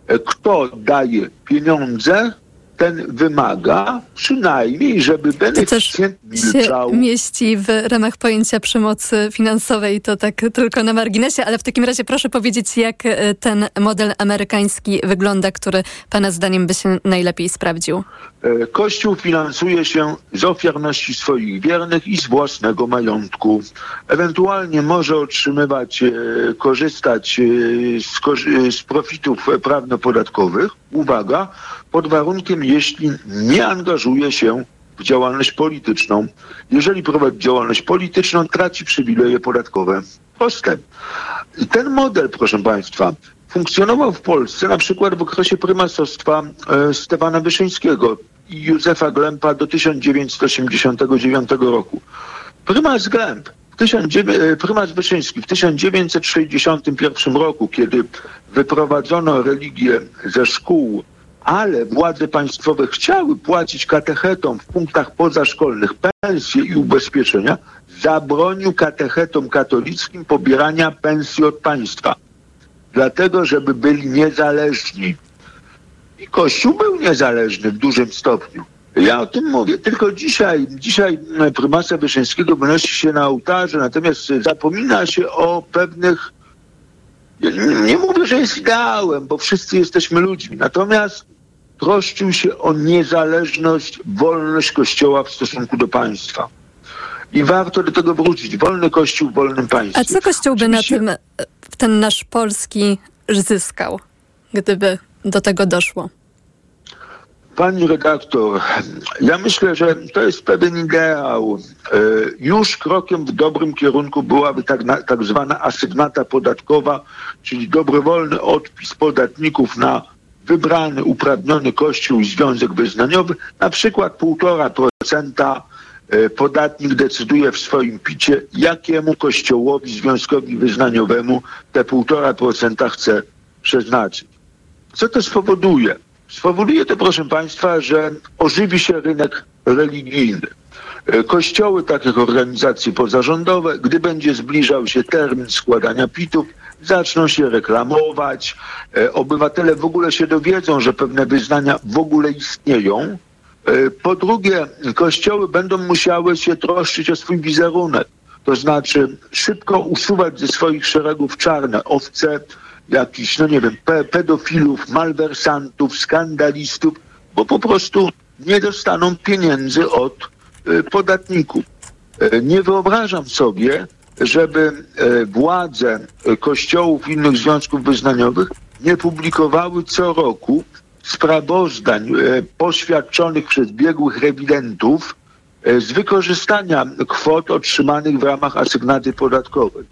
E, kto daje pieniądze, ten wymaga przynajmniej, żeby beneficjent milczał. Się mieści w ramach pojęcia przemocy finansowej, to tak tylko na marginesie, ale w takim razie proszę powiedzieć, jak e, ten model amerykański wygląda, który Pana zdaniem by się najlepiej sprawdził? E, Kościół finansuje się z ofiarności swoich wiernych i z własnego majątku. Ewentualnie może otrzymywać, e, korzystać z, z profitów prawno-podatkowych. Uwaga, pod warunkiem, jeśli nie angażuje się w działalność polityczną. Jeżeli prowadzi działalność polityczną, traci przywileje podatkowe. Proste. Ten model, proszę Państwa, funkcjonował w Polsce na przykład w okresie prymasostwa e, Stefana Wyszyńskiego i Józefa Glempa do 1989 roku. Prymas Glemp e, prymas Wyszyński w 1961 roku, kiedy wyprowadzono religię ze szkół ale władze państwowe chciały płacić katechetom w punktach pozaszkolnych pensje i ubezpieczenia, zabronił katechetom katolickim pobierania pensji od państwa. Dlatego, żeby byli niezależni. I Kościół był niezależny w dużym stopniu. Ja o tym mówię. Tylko dzisiaj, dzisiaj prymasa Wyszyńskiego wynosi się na ołtarze, natomiast zapomina się o pewnych nie mówię, że jest ideałem, bo wszyscy jesteśmy ludźmi. Natomiast troszczył się o niezależność, wolność Kościoła w stosunku do państwa. I warto do tego wrócić. Wolny Kościół w wolnym państwie. A co Kościół by na tym, ten nasz polski zyskał, gdyby do tego doszło? Pani redaktor, ja myślę, że to jest pewien ideał. E, już krokiem w dobrym kierunku byłaby tak, tak zwana asygnata podatkowa, czyli dobrowolny odpis podatników na wybrany, uprawniony kościół i związek wyznaniowy, na przykład 1,5% e, podatnik decyduje w swoim picie, jakiemu kościołowi, związkowi wyznaniowemu te 1,5% chce przeznaczyć. Co to spowoduje? Spowoduje to, proszę Państwa, że ożywi się rynek religijny. E, Kościoły, takich organizacji pozarządowe, gdy będzie zbliżał się termin składania pitów, zaczną się reklamować. E, Obywatele w ogóle się dowiedzą, że pewne wyznania w ogóle istnieją. E, Po drugie, kościoły będą musiały się troszczyć o swój wizerunek. To znaczy szybko usuwać ze swoich szeregów czarne owce, jakichś, no nie wiem, pe pedofilów, malwersantów, skandalistów, bo po prostu nie dostaną pieniędzy od y, podatników. Nie wyobrażam sobie, żeby y, władze y, kościołów i innych związków wyznaniowych nie publikowały co roku sprawozdań y, poświadczonych przez biegłych rewidentów z wykorzystania kwot otrzymanych w ramach asygnaty podatkowej.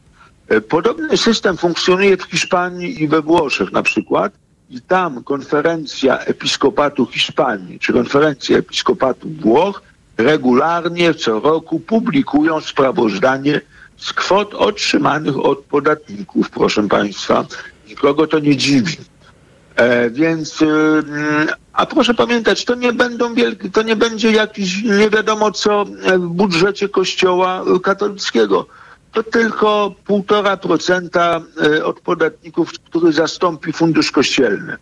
E, Podobny system funkcjonuje w Hiszpanii i we Włoszech na przykład. I tam konferencja episkopatu Hiszpanii czy konferencja episkopatu Włoch regularnie co roku publikują sprawozdanie z kwot otrzymanych od podatników, proszę Państwa. Nikogo to nie dziwi. E, więc, y, mm, a proszę pamiętać, to nie będą wielkie, to nie będzie jakiś nie wiadomo co w budżecie kościoła y, katolickiego. To tylko 1,5% e, od podatników, który zastąpi fundusz kościelny.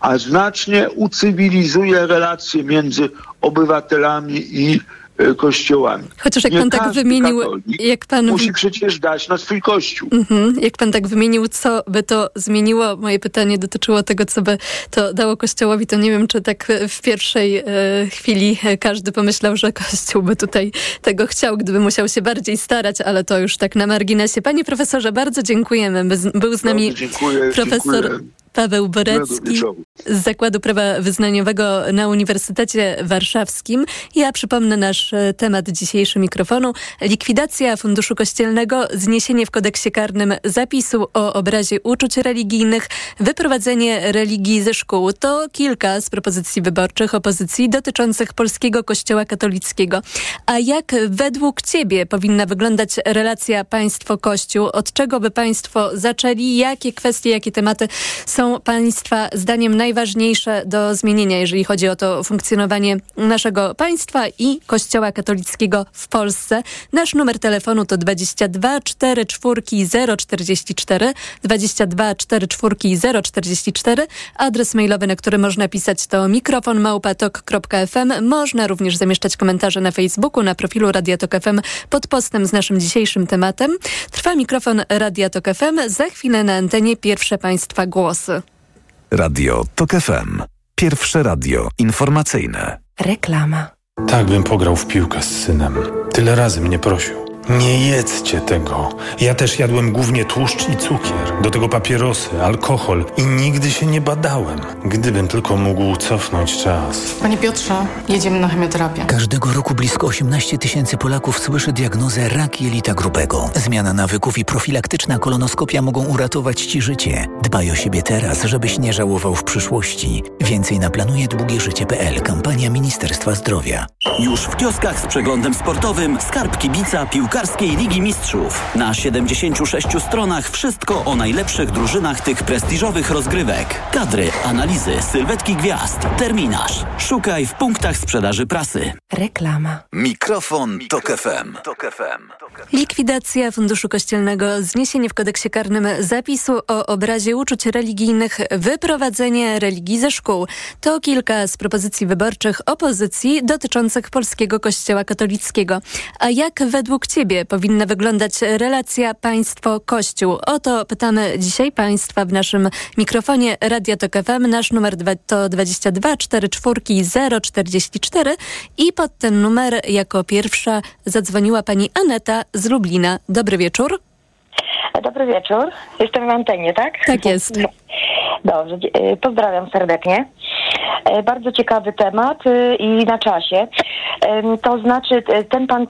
A znacznie ucywilizuje relacje między obywatelami i kościołami. Chociaż jak Nie pan tak wymienił, jak pan Musi przecież dać na swój kościół. Mhm. Jak pan tak wymienił, co by to zmieniło, moje pytanie dotyczyło tego, co by to dało Kościołowi, to nie wiem, czy tak w pierwszej e, chwili każdy pomyślał, że Kościół by tutaj tego chciał, gdyby musiał się bardziej starać, ale to już tak na marginesie. Panie profesorze, bardzo dziękujemy. By- Był z nami dziękuję, profesor dziękuję. Paweł Borecki z Zakładu Prawa Wyznaniowego na Uniwersytecie Warszawskim. Ja przypomnę nasz e, temat dzisiejszy mikrofonu. Likwidacja Funduszu Kościelnego, zniesienie w kodeksie karnym zapisu o obrazie uczuć religijnych, wyprowadzenie religii ze szkół. To kilka z propozycji wyborczych opozycji dotyczących polskiego kościoła katolickiego. A jak według ciebie powinna wyglądać relacja państwo-kościół? Od czego by państwo zaczęli? Jakie kwestie, jakie tematy są państwa zdaniem najważniejsze do zmienienia, jeżeli chodzi o to funkcjonowanie naszego państwa i kościoła katolickiego w Polsce? Nasz numer telefonu to 22 4 4 044 22 4 4 044. Adres mailowy, na który można pisać to mikrofonmałpatok.fm. Można również zamieszczać komentarze na Facebooku, na profilu Radia Tok FM pod postem z naszym dzisiejszym tematem. Trwa mikrofon Radia Tok FM. Za chwilę na antenie pierwsze Państwa głosy. Radio TOK FM. Pierwsze radio informacyjne. Reklama. Tak bym pograł w piłkę z synem. Tyle razy mnie prosił. Nie jedzcie tego. Ja też jadłem głównie tłuszcz i cukier. Do tego papierosy, alkohol i nigdy się nie badałem. Gdybym tylko mógł cofnąć czas. Panie Piotrze, jedziemy na chemioterapię. Każdego roku blisko 18 tysięcy Polaków słyszy diagnozę rak jelita grubego. Zmiana nawyków i profilaktyczna kolonoskopia mogą uratować Ci życie. Dbaj o siebie teraz, żebyś nie żałował w przyszłości. Więcej na planujadługieżycie.pl. Kampania Ministerstwa Zdrowia. Już w kioskach z przeglądem sportowym Skarb Kibica Piłkarskiej Ligi Mistrzów. Na 76 stronach wszystko o najlepszych drużynach tych prestiżowych rozgrywek. Kadry, analizy, sylwetki gwiazd, terminarz. Szukaj w punktach sprzedaży prasy. Reklama. Mikrofon, Tok FM. Tok FM. Likwidacja Funduszu Kościelnego, zniesienie w kodeksie karnym zapisu o obrazie uczuć religijnych, wyprowadzenie religii ze szkół. To kilka z propozycji wyborczych opozycji dotyczących polskiego kościoła katolickiego. A jak według Ciebie powinna wyglądać relacja państwo-kościół? O to pytamy dzisiaj Państwa w naszym mikrofonie Radia Tok FM. Nasz numer to 22 44 044 i pod ten numer jako pierwsza zadzwoniła Pani Aneta z Lublina. Dobry wieczór. Dobry wieczór. Jestem na antenie, tak? Tak jest. No. Dobrze, y, pozdrawiam serdecznie. E, Bardzo ciekawy temat y, i na czasie. To znaczy, y, ten pan,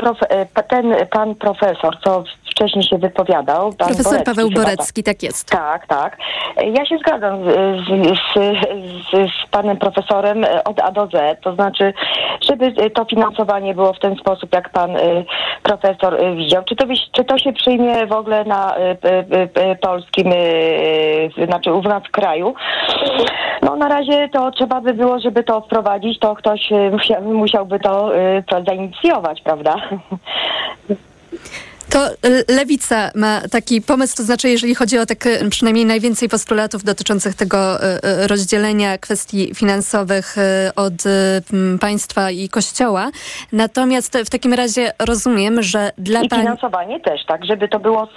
ten pan profesor, co wcześniej się wypowiadał. Profesor Borecki Paweł Borecki, tak jest. Tak, tak. Ja się zgadzam z, z, z, z panem profesorem od A do Z. To znaczy, żeby to finansowanie było w ten sposób, jak pan profesor y, widział. Czy to, czy to się przyjmie w ogóle na y, y, polskim, znaczy u nas w kraju? No na razie to trzeba by było, żeby to wprowadzić, to ktoś musia, musiałby to zainicjować, prawda? To y, Lewica ma taki pomysł, to znaczy jeżeli chodzi o tak przynajmniej najwięcej postulatów dotyczących tego y, y, rozdzielenia kwestii finansowych od państwa i kościoła. Natomiast w takim razie rozumiem, że dla I pań... finansowanie też, tak, żeby to było z,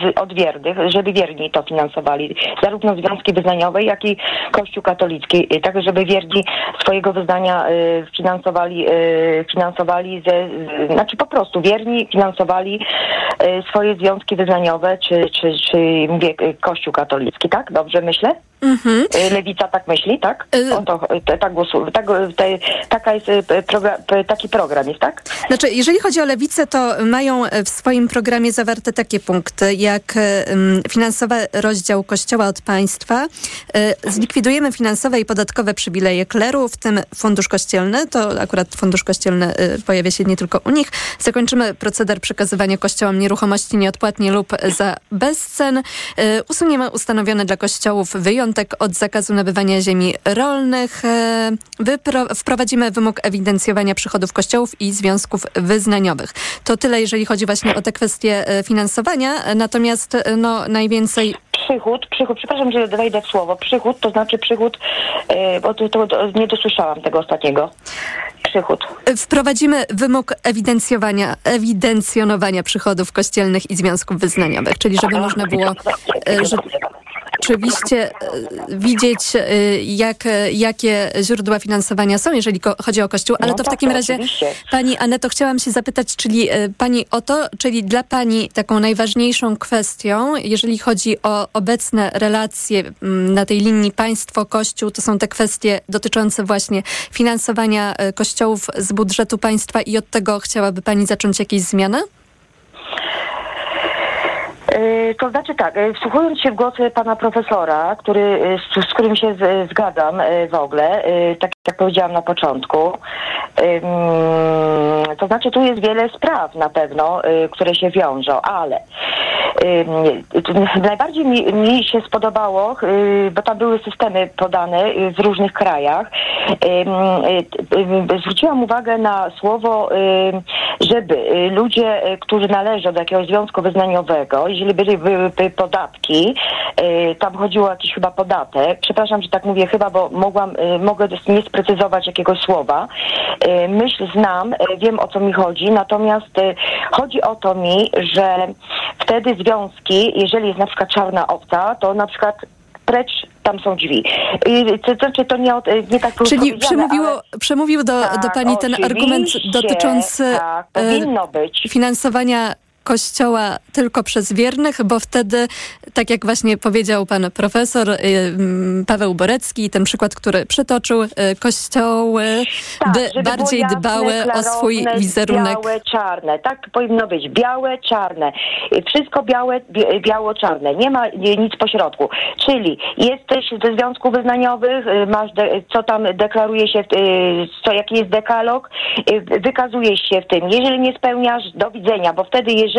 z, od wiernych, żeby wierni to finansowali, zarówno związki wyznaniowe, jak i Kościół katolicki, tak, żeby wierni swojego wyznania finansowali, finansowali ze, znaczy po prostu wierni finansowali swoje związki wyznaniowe, czy, czy, czy mówię y, Kościół katolicki, tak? Dobrze myślę? Mhm. Y, Lewica tak myśli, tak? O to, y, tak głosu, tak, y, te, taka jest y, y, taki program jest, tak? Znaczy, jeżeli chodzi o lewicę, to mają w swoim programie zawarte takie punkty, jak finansowy rozdział Kościoła od państwa, zlikwidujemy finansowe i podatkowe przywileje kleru, w tym fundusz kościelny, to akurat fundusz kościelny pojawia się nie tylko u nich, zakończymy proceder przekazywania kościołom nieruchomości nieodpłatnie lub za bezcen, usuniemy ustanowiony dla kościołów wyjątek od zakazu nabywania ziemi rolnych, e, wprowadzimy wymóg ewidencjowania przychodów kościołów i związków wyznaniowych. To tyle, jeżeli chodzi właśnie o te kwestie e, finansowania, natomiast e, no, najwięcej Przychód, przychód, przepraszam, że wejdę w słowo. Przychód to znaczy przychód, bo to, to, to nie dosłyszałam tego ostatniego. Przychód. Wprowadzimy wymóg ewidencjowania, ewidencjonowania przychodów kościelnych i związków wyznaniowych, czyli żeby można było e, że, rzeczywiście e, widzieć, e, jak, e, jakie źródła finansowania są, jeżeli chodzi o Kościół. Ale No to w tak, takim to razie, oczywiście. Pani Aneto, chciałam się zapytać, czyli Pani o to, czyli dla Pani taką najważniejszą kwestią, jeżeli chodzi o obecne relacje mm, na tej linii państwo-kościół, to są te kwestie dotyczące właśnie finansowania kościołów z budżetu państwa i od tego chciałaby Pani zacząć jakieś zmiany? Y, To znaczy tak, y, wsłuchując się w głosy pana profesora, który, y, z, z którym się z, zgadzam w ogóle, tak jak powiedziałam na początku, to znaczy tu jest wiele spraw na pewno, które się wiążą, ale najbardziej mi, mi się spodobało, bo tam były systemy podane w różnych krajach, zwróciłam uwagę na słowo, żeby ludzie, którzy należą do jakiegoś związku wyznaniowego, jeżeli byłyby by podatki, y, tam chodziło o jakiś chyba podatek, przepraszam, że tak mówię chyba, bo mogłam, y, mogę nie sprecyzować jakiegoś słowa. Y, Myśl znam, y, wiem o co mi chodzi, natomiast y, chodzi o to mi, że wtedy związki, jeżeli jest na przykład czarna owca, to na przykład precz tam są drzwi. To, to, czy to nie, od- nie tak Czyli przemówiło, ale- przemówił do, do Tak, Pani ten argument dotyczący tak, powinno być. finansowania kościoła tylko przez wiernych, bo wtedy, tak jak właśnie powiedział pan profesor y, mm, Paweł Borecki, ten przykład, który przytoczył, y, kościoły Tak, by bardziej jasne, dbały o swój klarowne, wizerunek. Białe, czarne. Tak powinno być. Białe, czarne. Y, Wszystko białe, bi- biało-czarne. Nie ma nic pośrodku. Czyli jesteś ze związków wyznaniowych, masz, de, co tam deklaruje się, co, jaki jest dekalog, wykazujesz się w tym. Jeżeli nie spełniasz, do widzenia, bo wtedy jeżeli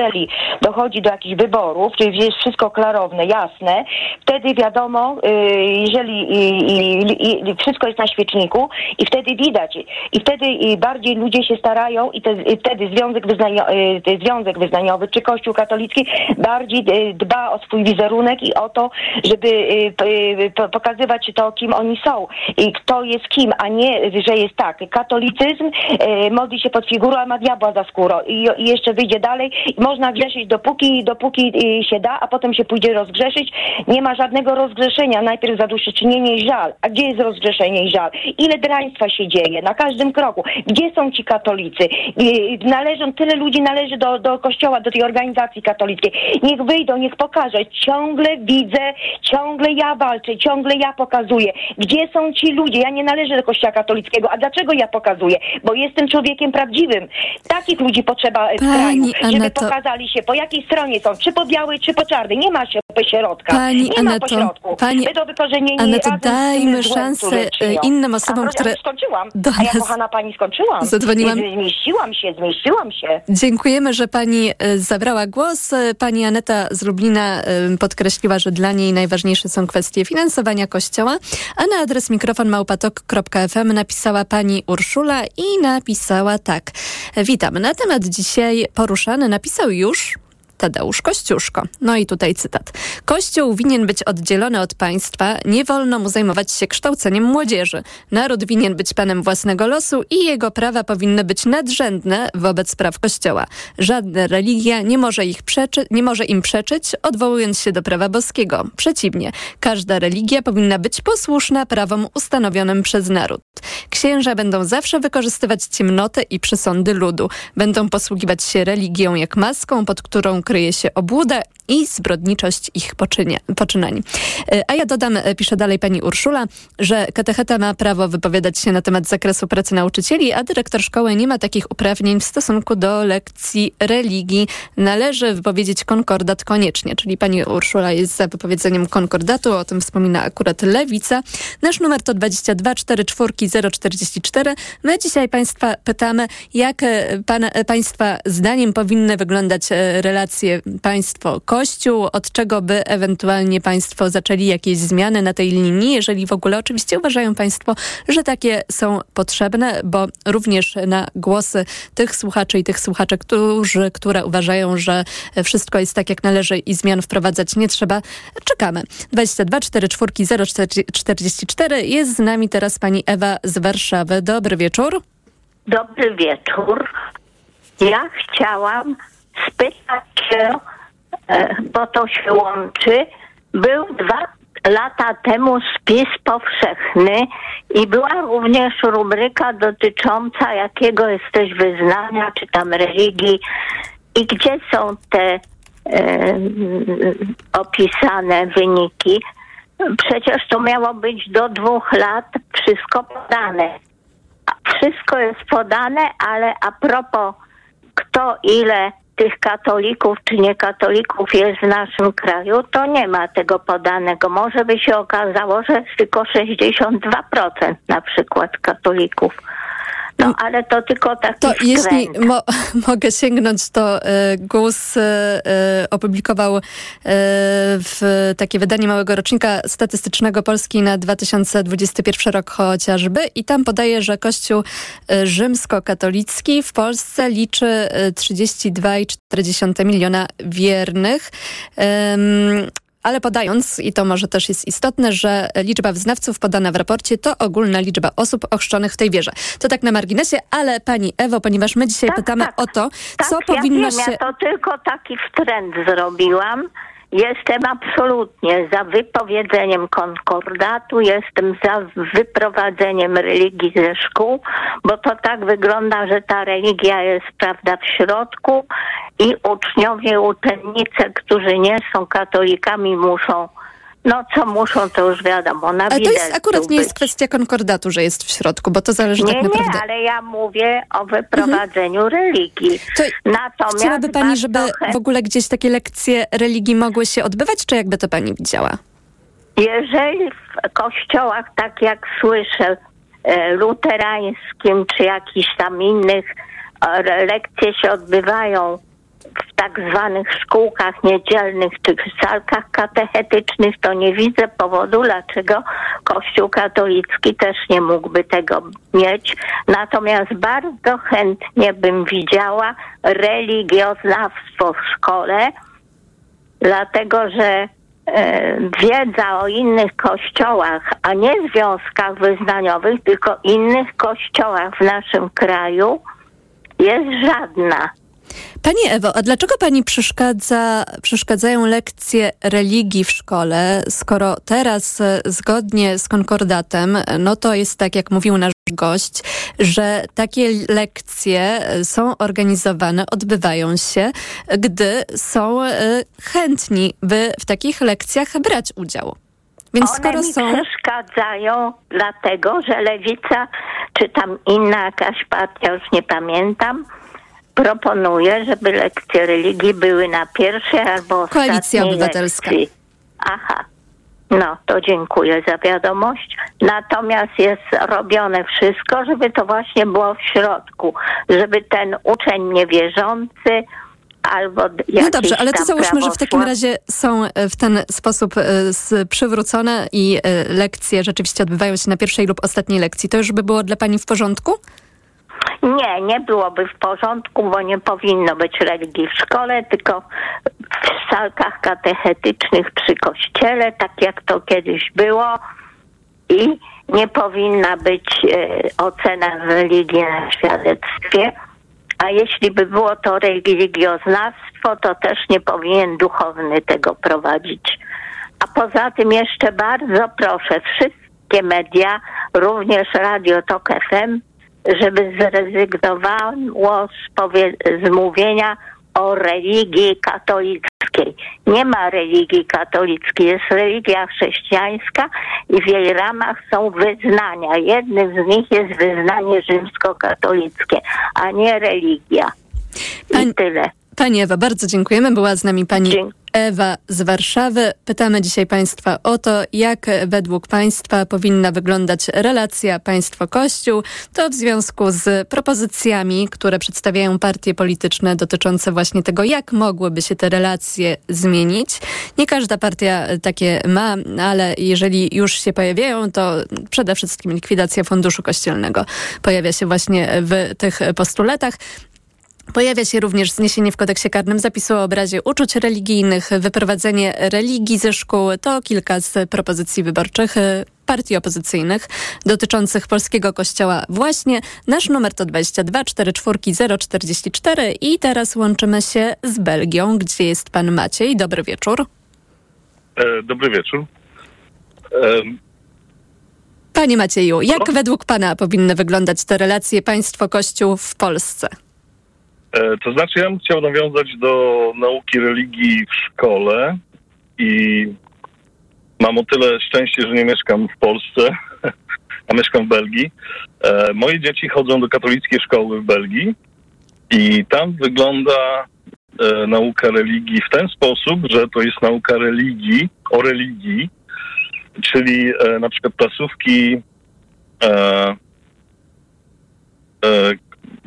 dochodzi do jakichś wyborów, czyli jest wszystko klarowne, jasne, wtedy wiadomo, y, jeżeli i, wszystko jest na świeczniku i wtedy widać. I wtedy y, bardziej ludzie się starają i, te, wtedy związek, wyznanio, y, związek wyznaniowy czy Kościół katolicki bardziej dba o swój wizerunek i o to, żeby pokazywać to, kim oni są i kto jest kim, a nie, że jest tak, katolicyzm modli się pod figurą, a ma diabła za skórą. I, i jeszcze wyjdzie dalej i można grzeszyć dopóki, dopóki y, się da, a potem się pójdzie rozgrzeszyć. Nie ma żadnego rozgrzeszenia, najpierw zadośćuczynienie i żal. A gdzie jest rozgrzeszenie i żal? Ile draństwa się dzieje na każdym kroku? Gdzie są ci katolicy? Y, Należą, tyle ludzi należy do, do kościoła, do tej organizacji katolickiej. Niech wyjdą, niech pokażę. Ciągle widzę, ciągle ja walczę, ciągle ja pokazuję. Gdzie są ci ludzie? Ja nie należę do kościoła katolickiego. A dlaczego ja pokazuję? Bo jestem człowiekiem prawdziwym. Takich ludzi potrzeba w kraju, żeby Aneto, pokazali się, po jakiej stronie są, czy po białej, czy po czarnej. Nie ma się środka. Pani nie ma Aneto, pośrodku. pani My to wykorzenieni Aneto, razem z tym dajmy szansę e, innym osobom, A, które Ja skończyłam. do A ja, kochana pani, skończyłam. zadzwoniłam. Zmieściłam się, zmieściłam się. Dziękujemy, że pani e, zabrała głos. E, Pani Aneta z Lublina podkreśliła, że dla niej najważniejsze są kwestie finansowania kościoła, a na adres mikrofon małpatok.fm napisała pani Urszula i napisała tak. Witam. Na temat dzisiaj poruszany napisał już Tadeusz Kościuszko. No i tutaj cytat. Kościół winien być oddzielony od państwa, nie wolno mu zajmować się kształceniem młodzieży. Naród winien być panem własnego losu i jego prawa powinny być nadrzędne wobec praw Kościoła. Żadna religia nie może, ich przeczy, nie może im przeczyć, odwołując się do prawa boskiego. Przeciwnie, każda religia powinna być posłuszna prawom ustanowionym przez naród. Księża będą zawsze wykorzystywać ciemnotę i przesądy ludu. Będą posługiwać się religią jak maską, pod którą kryje się obłuda i zbrodniczość ich poczynia, poczynań. E, A ja dodam, e, pisze dalej pani Urszula, że katecheta ma prawo wypowiadać się na temat zakresu pracy nauczycieli, a dyrektor szkoły nie ma takich uprawnień w stosunku do lekcji religii. Należy wypowiedzieć konkordat koniecznie, czyli pani Urszula jest za wypowiedzeniem konkordatu, o tym wspomina akurat Lewica. Nasz numer to 22 44 044. My dzisiaj państwa pytamy, jak e, państwa zdaniem powinny wyglądać relacje państwo-kościół, od czego by ewentualnie państwo zaczęli jakieś zmiany na tej linii, jeżeli w ogóle oczywiście uważają państwo, że takie są potrzebne, bo również na głosy tych słuchaczy i tych słuchaczek, którzy, które uważają, że wszystko jest tak jak należy i zmian wprowadzać nie trzeba, czekamy. 22 44 044 jest z nami teraz pani Ewa z Warszawy. Dobry wieczór. Dobry wieczór. Ja chciałam spytać się, bo to się łączy. Był dwa lata temu spis powszechny i była również rubryka dotycząca jakiego jesteś wyznania, czy tam religii i gdzie są te e, opisane wyniki. Przecież to miało być do dwóch lat wszystko podane. Wszystko jest podane, ale a propos kto ile tych katolików czy niekatolików jest w naszym kraju, to nie ma tego podanego. Może by się okazało, że tylko 62% na przykład katolików. No ale to tylko taki To wtręt. jeśli mo mogę sięgnąć, to e, GUS e, e, opublikował e, w takie wydanie małego rocznika statystycznego Polski na 2021 rok chociażby i tam podaje, że Kościół e, rzymskokatolicki w Polsce liczy e, 32,4 miliona wiernych. Ale podając, i to może też jest istotne, że liczba wyznawców podana w raporcie to ogólna liczba osób ochrzczonych w tej wierze. To tak na marginesie, ale pani Ewo, ponieważ my dzisiaj pytamy o to, Tak, co ja powinno wiem, się... Ja to tylko taki wtręt zrobiłam. Jestem absolutnie za wypowiedzeniem konkordatu, jestem za wyprowadzeniem religii ze szkół, bo to tak wygląda, że ta religia jest, prawda, w środku i uczniowie, uczennice, którzy nie są katolikami, muszą, no co muszą, to już wiadomo, na Ale to jest akurat nie jest kwestia konkordatu, że jest w środku, bo to zależy Nie, tak naprawdę... Mhm. nie, ale ja mówię o wyprowadzeniu religii. Natomiast Chciałaby pani, żeby chętnie- w ogóle gdzieś takie lekcje religii mogły się odbywać, czy jakby to pani widziała? Jeżeli w kościołach, tak jak słyszę, e, luterańskim czy jakichś tam innych e, lekcje się odbywają w tak zwanych szkółkach niedzielnych w salkach katechetycznych, to nie widzę powodu, dlaczego Kościół katolicki też nie mógłby tego mieć. Natomiast bardzo chętnie bym widziała religioznawstwo w szkole, dlatego że e, wiedza o innych kościołach, a nie związkach wyznaniowych, tylko innych kościołach w naszym kraju jest żadna. Pani Ewo, a dlaczego pani przeszkadza, przeszkadzają lekcje religii w szkole, skoro teraz e, zgodnie z konkordatem, e, no to jest tak, jak mówił nasz gość, że takie lekcje e, są organizowane, odbywają się, gdy są chętni, by w takich lekcjach brać udział. Więc One skoro mi są... przeszkadzają dlatego, że lewica, czy tam inna jakaś partia, już nie pamiętam, proponuję, żeby lekcje religii były na pierwszej albo ostatniej Koalicja Obywatelska. Lekcji. Aha. No, to dziękuję za wiadomość. Natomiast jest robione wszystko, żeby to właśnie było w środku, żeby ten uczeń niewierzący albo No dobrze, ale to załóżmy, że w takim razie są e, w ten sposób e, przywrócone i e, lekcje rzeczywiście odbywają się na pierwszej lub ostatniej lekcji. To już by było dla pani w porządku? Nie, nie byłoby w porządku, bo nie powinno być religii w szkole, tylko w salkach katechetycznych przy kościele, tak jak to kiedyś było. I nie powinna być e, ocena religii na świadectwie. A jeśli by było to religioznawstwo, to też nie powinien duchowny tego prowadzić. A poza tym jeszcze bardzo proszę wszystkie media, również Radio Tok FM, żeby zrezygnowało z, powie- z mówienia o religii katolickiej. Nie ma religii katolickiej, jest religia chrześcijańska i w jej ramach są wyznania. Jednym z nich jest wyznanie rzymskokatolickie, a nie religia. I tyle. Pani Ewa, bardzo dziękujemy. Była z nami pani Ewa z Warszawy. Pytamy dzisiaj Państwa o to, jak według Państwa powinna wyglądać relacja państwo-kościół. To w związku z propozycjami, które przedstawiają partie polityczne dotyczące właśnie tego, jak mogłyby się te relacje zmienić. Nie każda partia takie ma, ale jeżeli już się pojawiają, to przede wszystkim likwidacja funduszu kościelnego pojawia się właśnie w tych postulatach. Pojawia się również zniesienie w kodeksie karnym zapisu o obrazie uczuć religijnych, wyprowadzenie religii ze szkół. To kilka z propozycji wyborczych e, partii opozycyjnych dotyczących polskiego kościoła właśnie. Nasz numer to 22 44 044 i teraz łączymy się z Belgią, gdzie jest pan Maciej. Dobry wieczór. E, dobry wieczór. E, Panie Macieju, jak według pana powinny wyglądać te relacje państwo-kościół w Polsce? E, to znaczy, ja bym chciał nawiązać do nauki religii w szkole i mam o tyle szczęście, że nie mieszkam w Polsce, a mieszkam w Belgii. E, moje dzieci chodzą do katolickiej szkoły w Belgii i tam wygląda e, nauka religii w ten sposób, że to jest nauka religii, o religii, czyli na przykład klasówki e,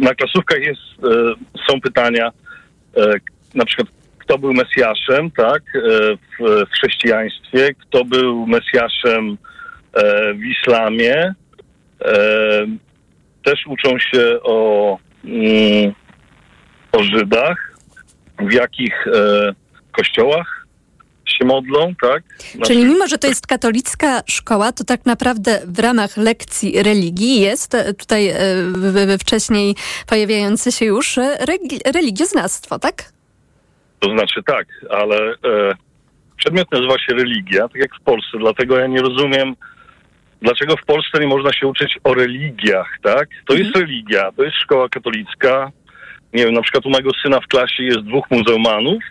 na klasówkach jest, e, są pytania, e, na przykład kto był Mesjaszem, tak, e, w, w chrześcijaństwie, kto był Mesjaszem w islamie. Też uczą się o, mm, o Żydach, w jakich kościołach się modlą, tak. Na Czyli mimo, że to jest katolicka szkoła, to tak naprawdę w ramach lekcji religii jest e, tutaj e, wcześniej pojawiające się już e, religioznawstwo, tak? To znaczy tak, ale e, przedmiot nazywa się religia, tak jak w Polsce, dlatego ja nie rozumiem, dlaczego w Polsce nie można się uczyć o religiach, tak? To jest religia, to jest szkoła katolicka. Nie wiem, na przykład u mojego syna w klasie jest dwóch muzułmanów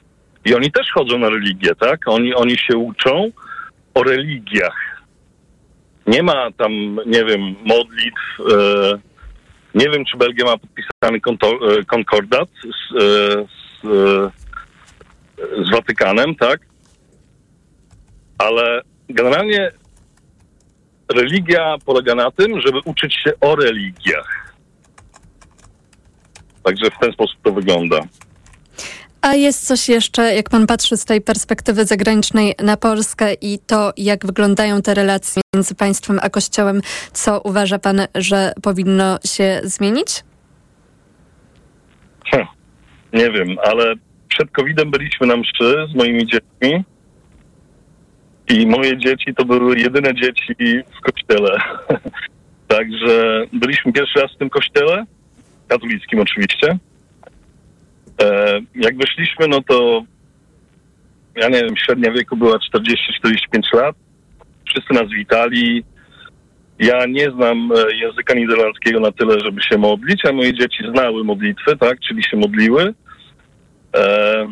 i oni też chodzą na religię, tak? Oni, oni się uczą o religiach. Nie ma tam, nie wiem, modlitw. E, nie wiem, czy Belgia ma podpisany konto, e, konkordat z, e, z, e, z Watykanem, tak? Ale generalnie religia polega na tym, żeby uczyć się o religiach. Także w ten sposób to wygląda. A jest coś jeszcze, jak pan patrzy z tej perspektywy zagranicznej na Polskę i to, jak wyglądają te relacje między państwem a kościołem, co uważa pan, że powinno się zmienić? Hm, nie wiem, ale przed COVID-em byliśmy na mszy z moimi dziećmi i moje dzieci to były jedyne dzieci w kościele. Także byliśmy pierwszy raz w tym kościele, katolickim oczywiście. E, jak wyszliśmy, no to ja nie wiem, średnia wieku była 40-45 lat. Wszyscy nas witali. Ja nie znam e, języka niderlandzkiego na tyle, żeby się modlić, a moje dzieci znały modlitwy, tak, czyli się modliły. E,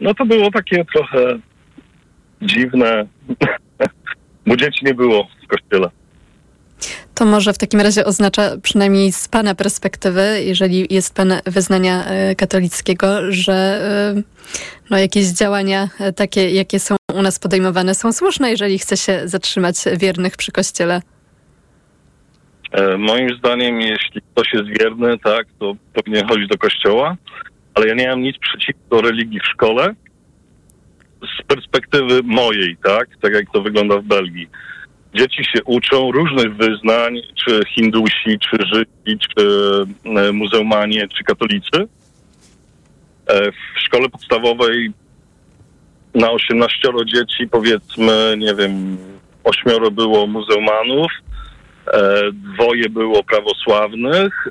no to było takie trochę dziwne, bo dzieci nie było w kościele. To może w takim razie oznacza, przynajmniej z Pana perspektywy, jeżeli jest Pan wyznania e, katolickiego, że e, no, jakieś działania e, takie, jakie są u nas podejmowane, są słuszne, jeżeli chce się zatrzymać wiernych przy Kościele. Moim zdaniem, jeśli ktoś jest wierny, tak, to powinien chodzić do kościoła, ale ja nie mam nic przeciwko religii w szkole z perspektywy mojej, tak, tak jak to wygląda w Belgii. Dzieci się uczą różnych wyznań, czy Hindusi, czy Żydzi, czy e, muzułmanie, czy katolicy. E, w szkole podstawowej na 18 dzieci, powiedzmy, nie wiem, ośmioro było muzułmanów, e, dwoje było prawosławnych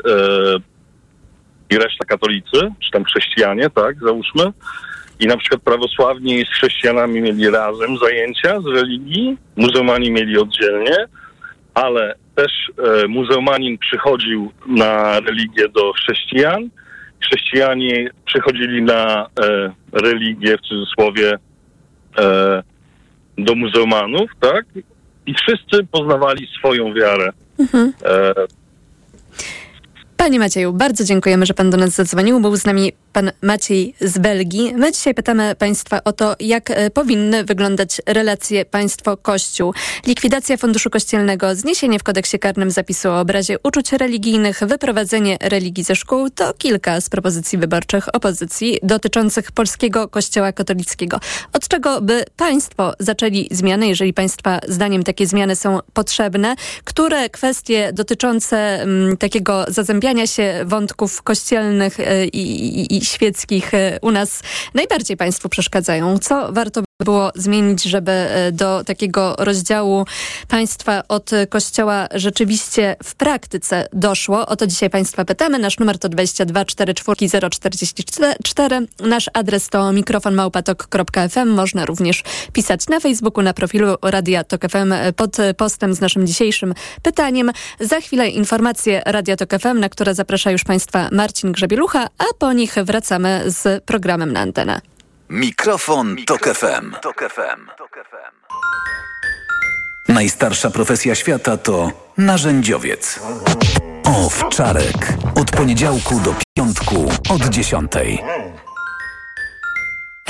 i reszta katolicy, czy tam chrześcijanie, tak, załóżmy. I na przykład prawosławni z chrześcijanami mieli razem zajęcia z religii, muzułmani mieli oddzielnie, ale też e, muzułmanin przychodził na religię do chrześcijan, chrześcijanie przychodzili na e, religię, w cudzysłowie, e, do muzułmanów, tak? I wszyscy poznawali swoją wiarę. Mhm. E, Panie Macieju, bardzo dziękujemy, że Pan do nas zadzwonił. Był z nami Pan Maciej z Belgii. My dzisiaj pytamy Państwa o to, jak e, powinny wyglądać relacje państwo-kościół. Likwidacja Funduszu Kościelnego, zniesienie w kodeksie karnym zapisu o obrazie uczuć religijnych, wyprowadzenie religii ze szkół to kilka z propozycji wyborczych opozycji dotyczących polskiego kościoła katolickiego. Od czego by Państwo zaczęli zmiany, jeżeli Państwa zdaniem takie zmiany są potrzebne? Które kwestie dotyczące m, takiego zazębiania się wątków kościelnych e, i, i, świeckich e, u nas najbardziej Państwu przeszkadzają? Co warto było zmienić, żeby e, do takiego rozdziału państwa od kościoła rzeczywiście w praktyce doszło? O to dzisiaj Państwa pytamy. Nasz numer to 22 44 044. Nasz adres to mikrofonmałpatok.fm. Można również pisać na Facebooku, na profilu Radia Tok FM pod postem z naszym dzisiejszym pytaniem. Za chwilę informacje Radia Tok FM, na które zaprasza już Państwa Marcin Grzebielucha, a po nich wracamy z programem na antenę. Mikrofon, Tok FM. Najstarsza profesja świata to narzędziowiec. Owczarek. Od poniedziałku do piątku od dziesiątej.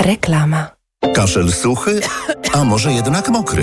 Reklama. Kaszel suchy, a może jednak mokry?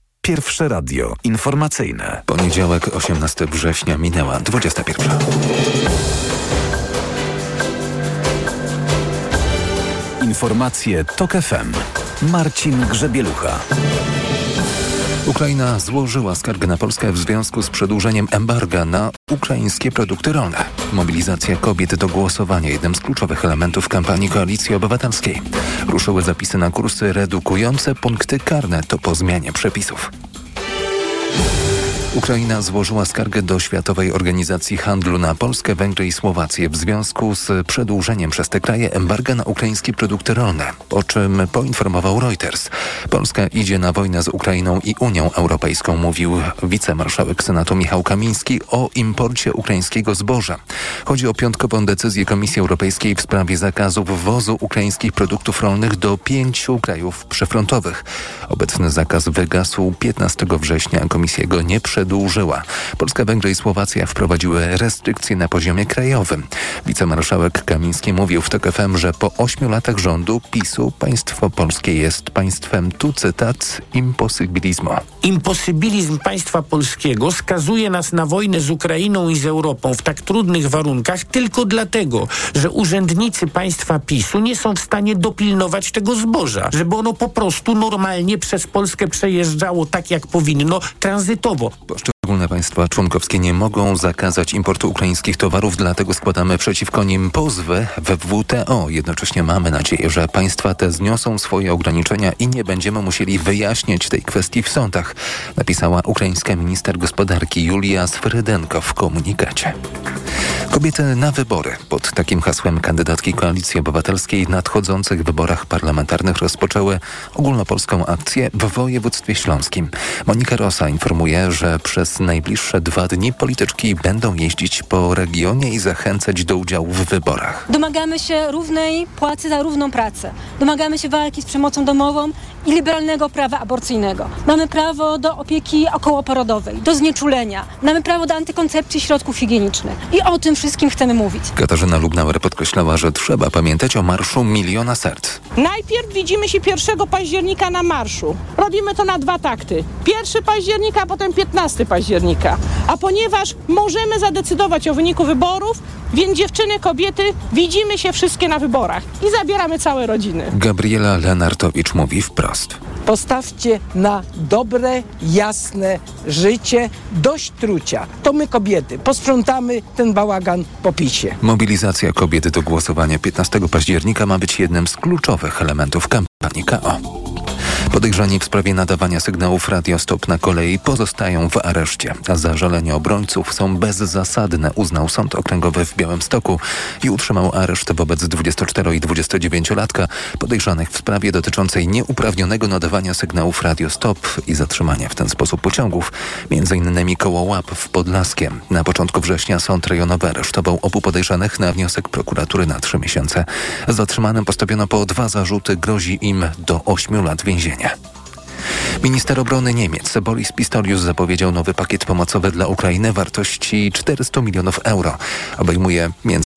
Pierwsze radio informacyjne. Poniedziałek, 18 września, minęła 21. Informacje Tok FM. Marcin Grzebielucha. Ukraina złożyła skargę na Polskę w związku z przedłużeniem embarga na ukraińskie produkty rolne. Mobilizacja kobiet do głosowania jednym z kluczowych elementów kampanii Koalicji Obywatelskiej. Ruszyły zapisy na kursy redukujące punkty karne to po zmianie przepisów. Ukraina złożyła skargę do Światowej Organizacji Handlu na Polskę, Węgry i Słowację w związku z przedłużeniem przez te kraje embarga na ukraińskie produkty rolne, o czym poinformował Reuters. Polska idzie na wojnę z Ukrainą i Unią Europejską, mówił wicemarszałek Senatu Michał Kamiński o imporcie ukraińskiego zboża. Chodzi o piątkową decyzję Komisji Europejskiej w sprawie zakazu wwozu ukraińskich produktów rolnych do pięciu krajów przyfrontowych. Obecny zakaz wygasł 15 września, komisja go nie przedłużyła. Polska, Węgry i Słowacja wprowadziły restrykcje na poziomie krajowym. Wicemarszałek Kamiński mówił w TOK FM, że po ośmiu latach rządu PiSu państwo polskie jest państwem, tu cytat, imposybilizmu. Imposybilizm państwa polskiego skazuje nas na wojnę z Ukrainą i z Europą w tak trudnych warunkach tylko dlatego, że urzędnicy państwa PiSu nie są w stanie dopilnować tego zboża, żeby ono po prostu normalnie przez Polskę przejeżdżało tak jak powinno, tranzytowo. Poszczególne państwa członkowskie nie mogą zakazać importu ukraińskich towarów, dlatego składamy przeciwko nim pozwy we WTO. Jednocześnie mamy nadzieję, że państwa te zniosą swoje ograniczenia i nie będziemy musieli wyjaśniać tej kwestii w sądach, napisała ukraińska minister gospodarki Julia Sfrydenko w komunikacie. Kobiety na wybory. Pod takim hasłem kandydatki Koalicji Obywatelskiej w nadchodzących wyborach parlamentarnych rozpoczęły ogólnopolską akcję w województwie śląskim. Monika Rosa informuje, że przez najbliższe dwa dni polityczki będą jeździć po regionie i zachęcać do udziału w wyborach. Domagamy się równej płacy za równą pracę. Domagamy się walki z przemocą domową i liberalnego prawa aborcyjnego. Mamy prawo do opieki okołoporodowej, do znieczulenia. Mamy prawo do antykoncepcji środków higienicznych. I o tym wszystkim chcemy mówić. Katarzyna Lubnauer podkreślała, że trzeba pamiętać o Marszu Miliona Serc. Najpierw widzimy się 1 października na marszu. Robimy to na dwa takty. 1 października, a potem 15 października. A ponieważ możemy zadecydować o wyniku wyborów, więc dziewczyny, kobiety, widzimy się wszystkie na wyborach i zabieramy całe rodziny. Gabriela Lenartowicz mówi wprost. Postawcie na dobre, jasne życie, dość trucia. To my kobiety posprzątamy ten bałagan po pisie. Mobilizacja kobiet do głosowania 15 października ma być jednym z kluczowych elementów kampanii KO. Podejrzani w sprawie nadawania sygnałów radiostop na kolei pozostają w areszcie, zażalenia obrońców są bezzasadne, uznał Sąd Okręgowy w Białymstoku i utrzymał areszt wobec 24 i 29-latka podejrzanych w sprawie dotyczącej nieuprawnionego nadawania sygnałów radiostop i zatrzymania w ten sposób pociągów, m.in. koło łap w Podlaskiem. Na początku września sąd rejonowy aresztował obu podejrzanych na wniosek prokuratury na trzy miesiące. Zatrzymanym postawiono po dwa zarzuty, grozi im do 8 lat więzienia. Minister obrony Niemiec Boris Pistorius zapowiedział nowy pakiet pomocowy dla Ukrainy wartości 400 milionów euro. Obejmuje m.in.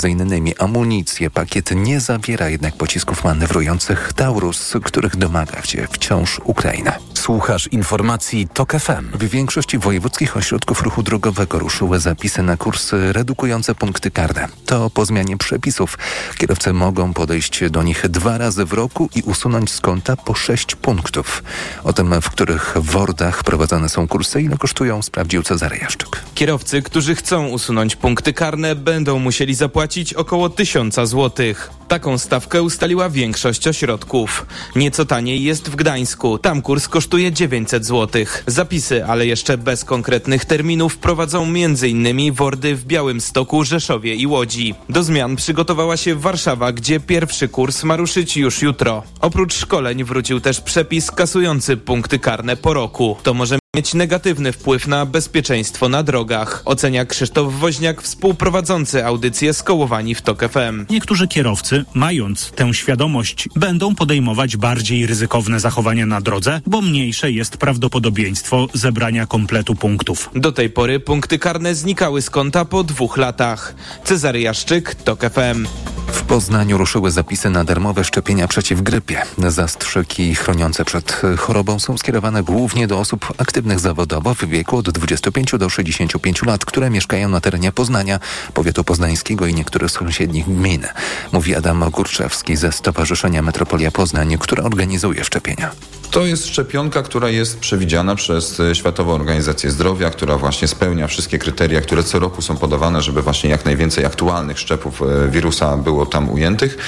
amunicję. Pakiet nie zawiera jednak pocisków manewrujących Taurus, których domaga się wciąż Ukraina. Słuchasz informacji TOK FM. W większości wojewódzkich ośrodków ruchu drogowego ruszyły zapisy na kursy redukujące punkty karne. To po zmianie przepisów. Kierowcy mogą podejść do nich dwa razy w roku i usunąć z konta po sześć punktów. O tym, w których wordach prowadzone są kursy, ile kosztują, sprawdził Cezary Jaszczyk. Kierowcy, którzy chcą usunąć punkty karne, będą musieli zapłacić około 1000 złotych. Taką stawkę ustaliła większość ośrodków. Nieco taniej jest w Gdańsku. Tam kurs kosztuje 900 zł. Zapisy, ale jeszcze bez konkretnych terminów, prowadzą m.in. wordy w Białymstoku, Rzeszowie i Łodzi. Do zmian przygotowała się Warszawa, gdzie pierwszy kurs ma ruszyć już jutro. Oprócz szkoleń wrócił też przepis kasujący punkty karne po roku. To może mieć negatywny wpływ na bezpieczeństwo na drogach, ocenia Krzysztof Woźniak, współprowadzący audycję Skołowani w TOK FM. Niektórzy kierowcy, mając tę świadomość, będą podejmować bardziej ryzykowne zachowania na drodze, bo mniejsze jest prawdopodobieństwo zebrania kompletu punktów. Do tej pory punkty karne znikały z konta po dwóch latach. Cezary Jaszczyk, TOK FM. W Poznaniu ruszyły zapisy na darmowe szczepienia przeciw grypie. Zastrzyki chroniące przed chorobą są skierowane głównie do osób aktywnych zawodowo w wieku od 25 do 65 lat, które mieszkają na terenie Poznania, powiatu poznańskiego i niektórych sąsiednich gmin. Mówi Adam Górczewski ze Stowarzyszenia Metropolia Poznań, które organizuje szczepienia. To jest szczepionka, która jest przewidziana przez Światową Organizację Zdrowia, która właśnie spełnia wszystkie kryteria, które co roku są podawane, żeby właśnie jak najwięcej aktualnych szczepów wirusa było tam ujętych.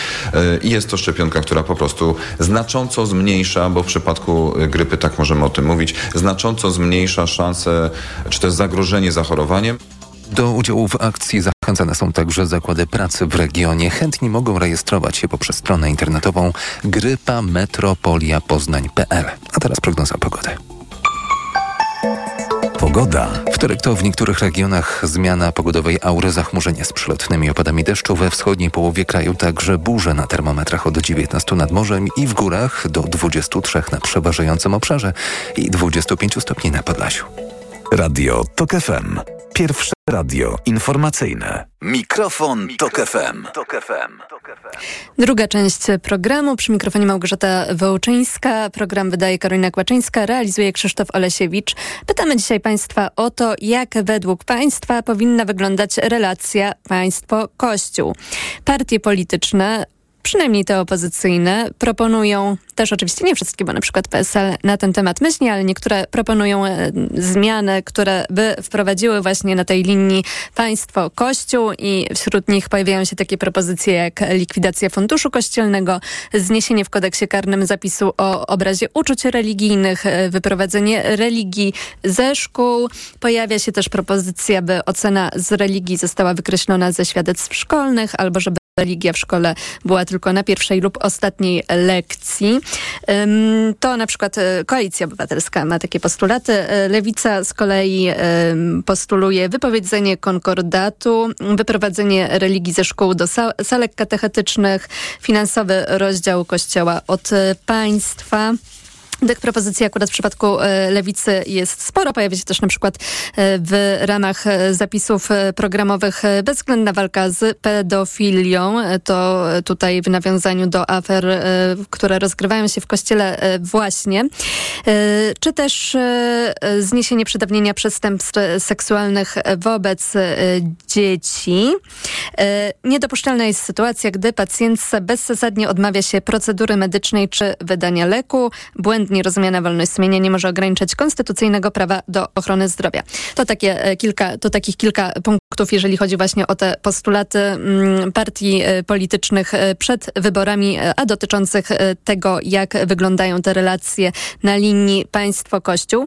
I jest to szczepionka, która po prostu znacząco zmniejsza, bo w przypadku grypy, tak możemy o tym mówić, znacząco zmniejsza szanse, czy też zagrożenie zachorowaniem. Do udziału w akcji zachęcane są także zakłady pracy w regionie. Chętni mogą rejestrować się poprzez stronę internetową grypametropoliapoznań.pl. A teraz prognoza pogody. Pogoda. Wtorek to w niektórych regionach zmiana pogodowej aury, zachmurzenie z przelotnymi opadami deszczu. We wschodniej połowie kraju także burze na termometrach od 19 nad morzem i w górach do 23 na przeważającym obszarze i 25 stopni na Podlasiu. Radio TOK FM. Pierwsze radio informacyjne. Mikrofon, Tok FM. Druga część programu. Przy mikrofonie Małgorzata Wołczyńska. Program wydaje Karolina Kłaczyńska, realizuje Krzysztof Olesiewicz. Pytamy dzisiaj Państwa o to, jak według Państwa powinna wyglądać relacja państwo-kościół. Partie polityczne przynajmniej te opozycyjne, proponują też oczywiście nie wszystkie, bo na przykład PSL na ten temat myśli, ale niektóre proponują e, zmiany, które by wprowadziły właśnie na tej linii państwo-kościół i wśród nich pojawiają się takie propozycje jak likwidacja funduszu kościelnego, zniesienie w kodeksie karnym zapisu o obrazie uczuć religijnych, e, wyprowadzenie religii ze szkół. Pojawia się też propozycja, by ocena z religii została wykreślona ze świadectw szkolnych albo żeby religia w szkole była tylko na pierwszej lub ostatniej lekcji. To na przykład e, Koalicja Obywatelska ma takie postulaty. E, Lewica z kolei postuluje wypowiedzenie konkordatu, wyprowadzenie religii ze szkół do salek katechetycznych, finansowy rozdział Kościoła od państwa. Tych propozycji akurat w przypadku e, lewicy jest sporo. Pojawia się też na przykład e, w ramach e, zapisów programowych bezwzględna walka z pedofilią. To tutaj w nawiązaniu do afer, które rozgrywają się w kościele właśnie. Czy też zniesienie przedawnienia przestępstw seksualnych wobec dzieci. Niedopuszczalna jest sytuacja, gdy pacjentce bezzasadnie odmawia się procedury medycznej czy wydania leku. Błędnie błędnie rozumiana wolność sumienia nie może ograniczać konstytucyjnego prawa do ochrony zdrowia. To, takie e, kilka, to takich kilka punktów, jeżeli chodzi właśnie o te postulaty mm, partii e, politycznych e, przed wyborami, a dotyczących tego, jak wyglądają te relacje na linii państwo-kościół.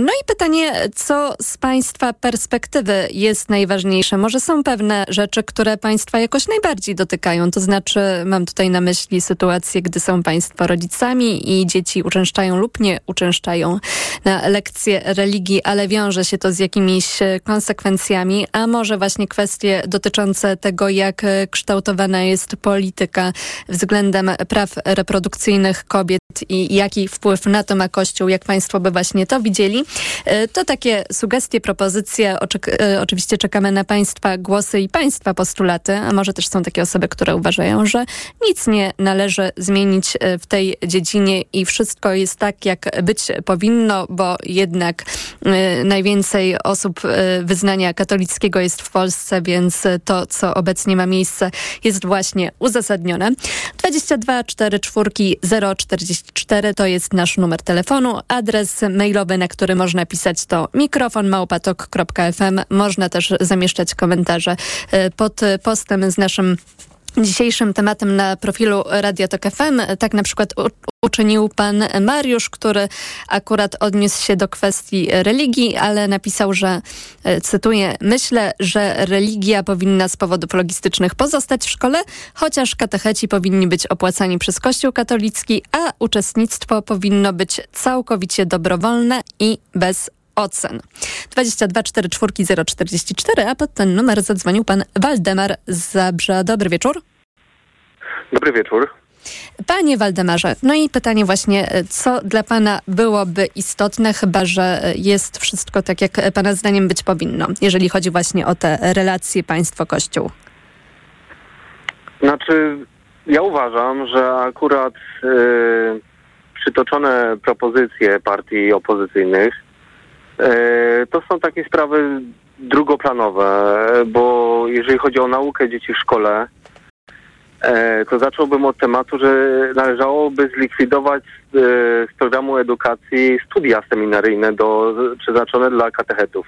No i pytanie, co z państwa perspektywy jest najważniejsze? Może są pewne rzeczy, które państwa jakoś najbardziej dotykają, to znaczy mam tutaj na myśli sytuację, gdy są państwo rodzicami i dzieci uczęszczają lub nie uczęszczają na lekcje religii, ale wiąże się to z jakimiś konsekwencjami, a może właśnie kwestie dotyczące tego, jak e, kształtowana jest polityka względem praw reprodukcyjnych kobiet i jaki wpływ na to ma Kościół, jak Państwo by właśnie to widzieli. E, to takie sugestie, propozycje. oczywiście czekamy na Państwa głosy i Państwa postulaty, a może też są takie osoby, które uważają, że nic nie należy zmienić w tej dziedzinie i wszystko jest tak, jak być powinno, bo jednak najwięcej osób wyznania katolickiego jest w Polsce, więc to, co obecnie ma miejsce, jest właśnie uzasadnione. 22 4 4 044 to jest nasz numer telefonu. Adres mailowy, na który można pisać to mikrofonmałpatok.fm. Można też zamieszczać komentarze y, pod postem z naszym dzisiejszym tematem na profilu Radio Tok FM. Tak na przykład uczynił pan Mariusz, który akurat odniósł się do kwestii religii, ale napisał, że, e, cytuję, myślę, że religia powinna z powodów logistycznych pozostać w szkole, chociaż katecheci powinni być opłacani przez Kościół katolicki, a uczestnictwo powinno być całkowicie dobrowolne i bez ocen. 22 44 044, a pod ten numer zadzwonił pan Waldemar z Zabrza. Dobry wieczór. Dobry wieczór. Panie Waldemarze, no i pytanie właśnie, co dla Pana byłoby istotne, chyba że jest wszystko tak, jak Pana zdaniem być powinno, jeżeli chodzi właśnie o te relacje państwo-kościół? Znaczy, ja uważam, że akurat yy, przytoczone propozycje partii opozycyjnych E, to są takie sprawy drugoplanowe, bo jeżeli chodzi o naukę dzieci w szkole, e, to zacząłbym od tematu, że należałoby zlikwidować e, z programu edukacji studia seminaryjne do, przeznaczone dla katechetów.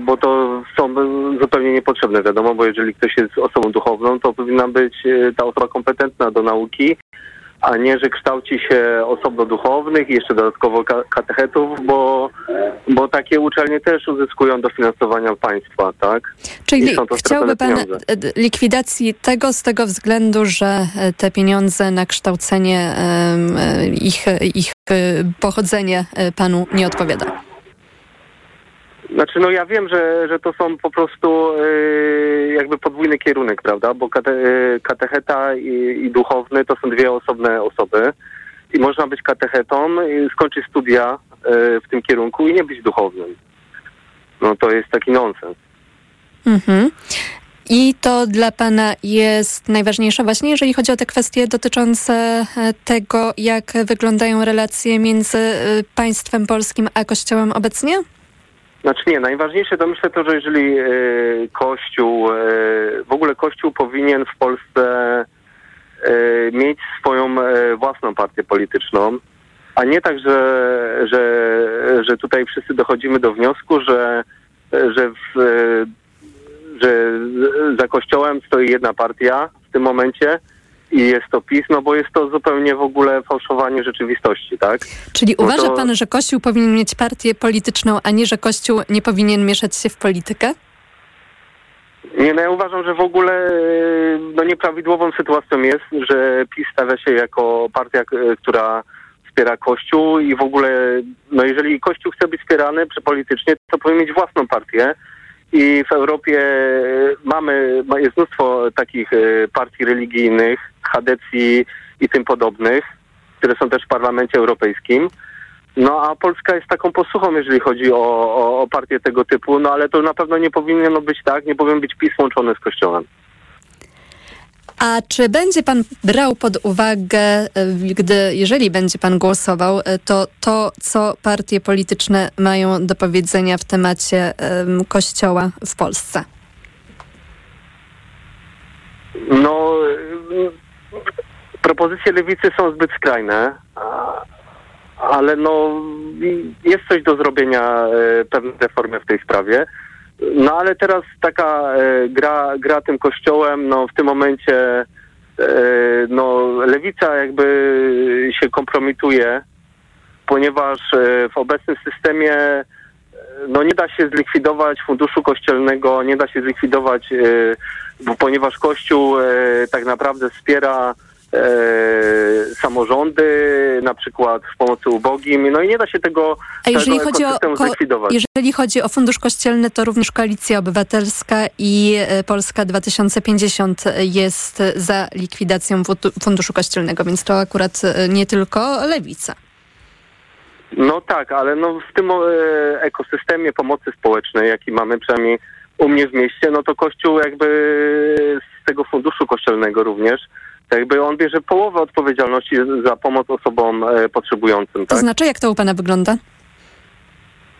Bo to są zupełnie niepotrzebne, wiadomo, bo jeżeli ktoś jest osobą duchowną, to powinna być ta osoba kompetentna do nauki, a nie, że kształci się osobno duchownych i jeszcze dodatkowo katechetów, bo, bo takie uczelnie też uzyskują dofinansowania państwa, tak? Czyli chciałby Pan pieniądze. likwidacji tego z tego względu, że e, te pieniądze na kształcenie e, ich, ich e, pochodzenie Panu nie odpowiada? Znaczy, no ja wiem, że, że to są po prostu yy, jakby podwójny kierunek, prawda? Bo kate, yy, katecheta i, i, duchowny to są dwie osobne osoby. I można być katechetą, skończyć studia yy, w tym kierunku i nie być duchownym. No to jest taki nonsens. Mhm. I to dla Pana jest najważniejsze właśnie, jeżeli chodzi o te kwestie dotyczące e, tego, jak wyglądają relacje między e, państwem polskim a Kościołem obecnie? Znaczy nie, najważniejsze to myślę to, że jeżeli e, Kościół, e, w ogóle Kościół powinien w Polsce e, mieć swoją własną partię polityczną, a nie tak, że, że, że tutaj wszyscy dochodzimy do wniosku, że, że, w, że za Kościołem stoi jedna partia w tym momencie i jest to PiS, no bo jest to zupełnie w ogóle fałszowanie rzeczywistości, tak? Czyli No uważa to- pan, że Kościół powinien mieć partię polityczną, a nie, że Kościół nie powinien mieszać się w politykę? Nie, no ja uważam, że w ogóle e, no nieprawidłową sytuacją jest, że PiS stawia się jako partia, k- która wspiera Kościół i w ogóle, no jeżeli Kościół chce być wspierany politycznie, to powinien mieć własną partię i w Europie e, mamy, ma- jest mnóstwo takich e, partii religijnych, chadecji i tym podobnych, które są też w Parlamencie Europejskim. No a Polska jest taką posłuchą, jeżeli chodzi o, o, o tego typu, no ale to na pewno nie powinno być tak, nie powinien być PiS łączony z Kościołem. A czy będzie pan brał pod uwagę, e, gdy, jeżeli będzie pan głosował, e, to to, co partie polityczne mają do powiedzenia w temacie em, Kościoła w Polsce? No, y, propozycje lewicy są zbyt skrajne, ale no, jest coś do zrobienia, e, pewne reformy w tej sprawie. No ale teraz taka e, gra, gra tym kościołem, no w tym momencie e, no lewica jakby się kompromituje, ponieważ e, w obecnym systemie e, no nie da się zlikwidować funduszu kościelnego, nie da się zlikwidować, e, bo ponieważ Kościół e, tak naprawdę wspiera samorządy, na przykład w pomocy ubogim, no i nie da się tego A jeżeli chodzi, o, zlikwidować. jeżeli chodzi o Fundusz Kościelny, to również Koalicja Obywatelska i e, Polska 2050 jest za likwidacją Funduszu Kościelnego, więc to akurat e, nie tylko Lewica. No tak, ale no w tym e, ekosystemie pomocy społecznej, jaki mamy przynajmniej u mnie w mieście, no to Kościół jakby z tego funduszu kościelnego również, jakby on bierze połowę odpowiedzialności za pomoc osobom e, potrzebującym, To tak? znaczy, jak to u pana wygląda?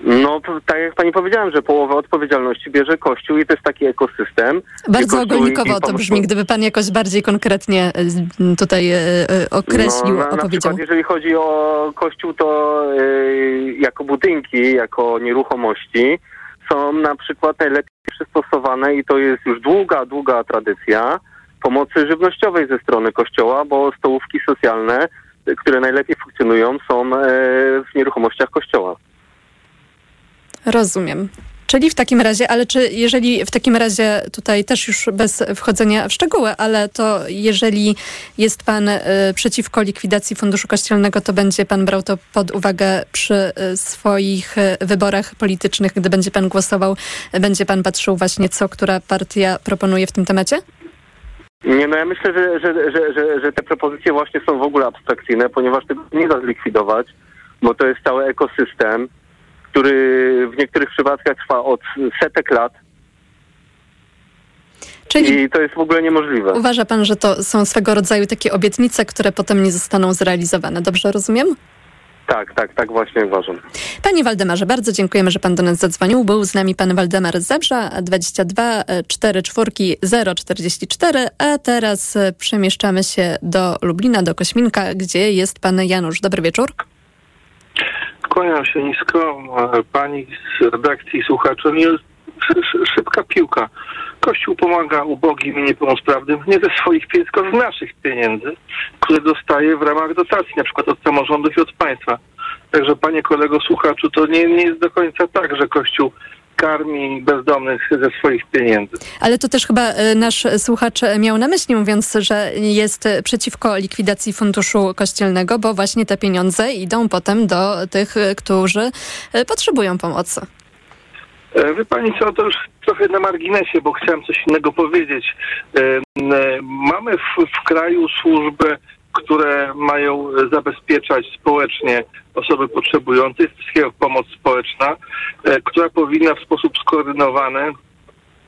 No tak jak pani powiedziałem, że połowę odpowiedzialności bierze Kościół i to jest taki ekosystem. Bardzo ogólnikowo to brzmi, gdyby pan jakoś bardziej konkretnie e, tutaj e, określił, no, na, na opowiedział. przykład jeżeli chodzi o kościół, to jako budynki, jako nieruchomości są na przykład najlepiej przystosowane i to jest już długa, długa tradycja pomocy żywnościowej ze strony kościoła, bo stołówki socjalne, które najlepiej funkcjonują są e, w nieruchomościach kościoła. Rozumiem. Czyli w takim razie, ale czy jeżeli w takim razie tutaj też już bez wchodzenia w szczegóły, ale to jeżeli jest pan y, przeciwko likwidacji Funduszu Kościelnego, to będzie pan brał to pod uwagę przy y, swoich y, wyborach politycznych, gdy będzie pan głosował, będzie pan patrzył właśnie co, która partia proponuje w tym temacie? Nie, no ja myślę, że, że, że, że, te propozycje właśnie są w ogóle abstrakcyjne, ponieważ tego nie da zlikwidować, bo to jest cały ekosystem, który w niektórych przypadkach trwa od setek lat Czyli i to jest w ogóle niemożliwe. uważa pan, że to są swego rodzaju takie obietnice, które potem nie zostaną zrealizowane. Dobrze rozumiem? Tak, tak, tak właśnie uważam. Panie Waldemarze, bardzo dziękujemy, że pan do nas zadzwonił. Był z nami pan Waldemar z Zabrza, 22 44 044, a teraz e, przemieszczamy się do Lublina, do Kośminka, gdzie jest pan Janusz. Dobry wieczór. Kłaniam się nisko. Pani z redakcji szy- szybka piłka. Kościół pomaga ubogim i niepełnosprawnym nie ze swoich pieniędzy, tylko z naszych pieniędzy, które dostaje w ramach dotacji, na przykład od samorządów i od państwa. Także panie kolego słuchaczu, to nie, nie jest do końca tak, że Kościół karmi bezdomnych ze swoich pieniędzy. Ale to też chyba e, nasz słuchacz miał na myśli, mówiąc, że jest e, przeciwko likwidacji Funduszu Kościelnego, bo właśnie te pieniądze idą potem do tych, e, którzy e, potrzebują pomocy. E, Wie pani co, to już trochę na marginesie, bo chciałem coś innego powiedzieć. E, Mamy w, w kraju służby, które mają zabezpieczać społecznie osoby potrzebujące, jest jak pomoc społeczna, e, która powinna w sposób skoordynowany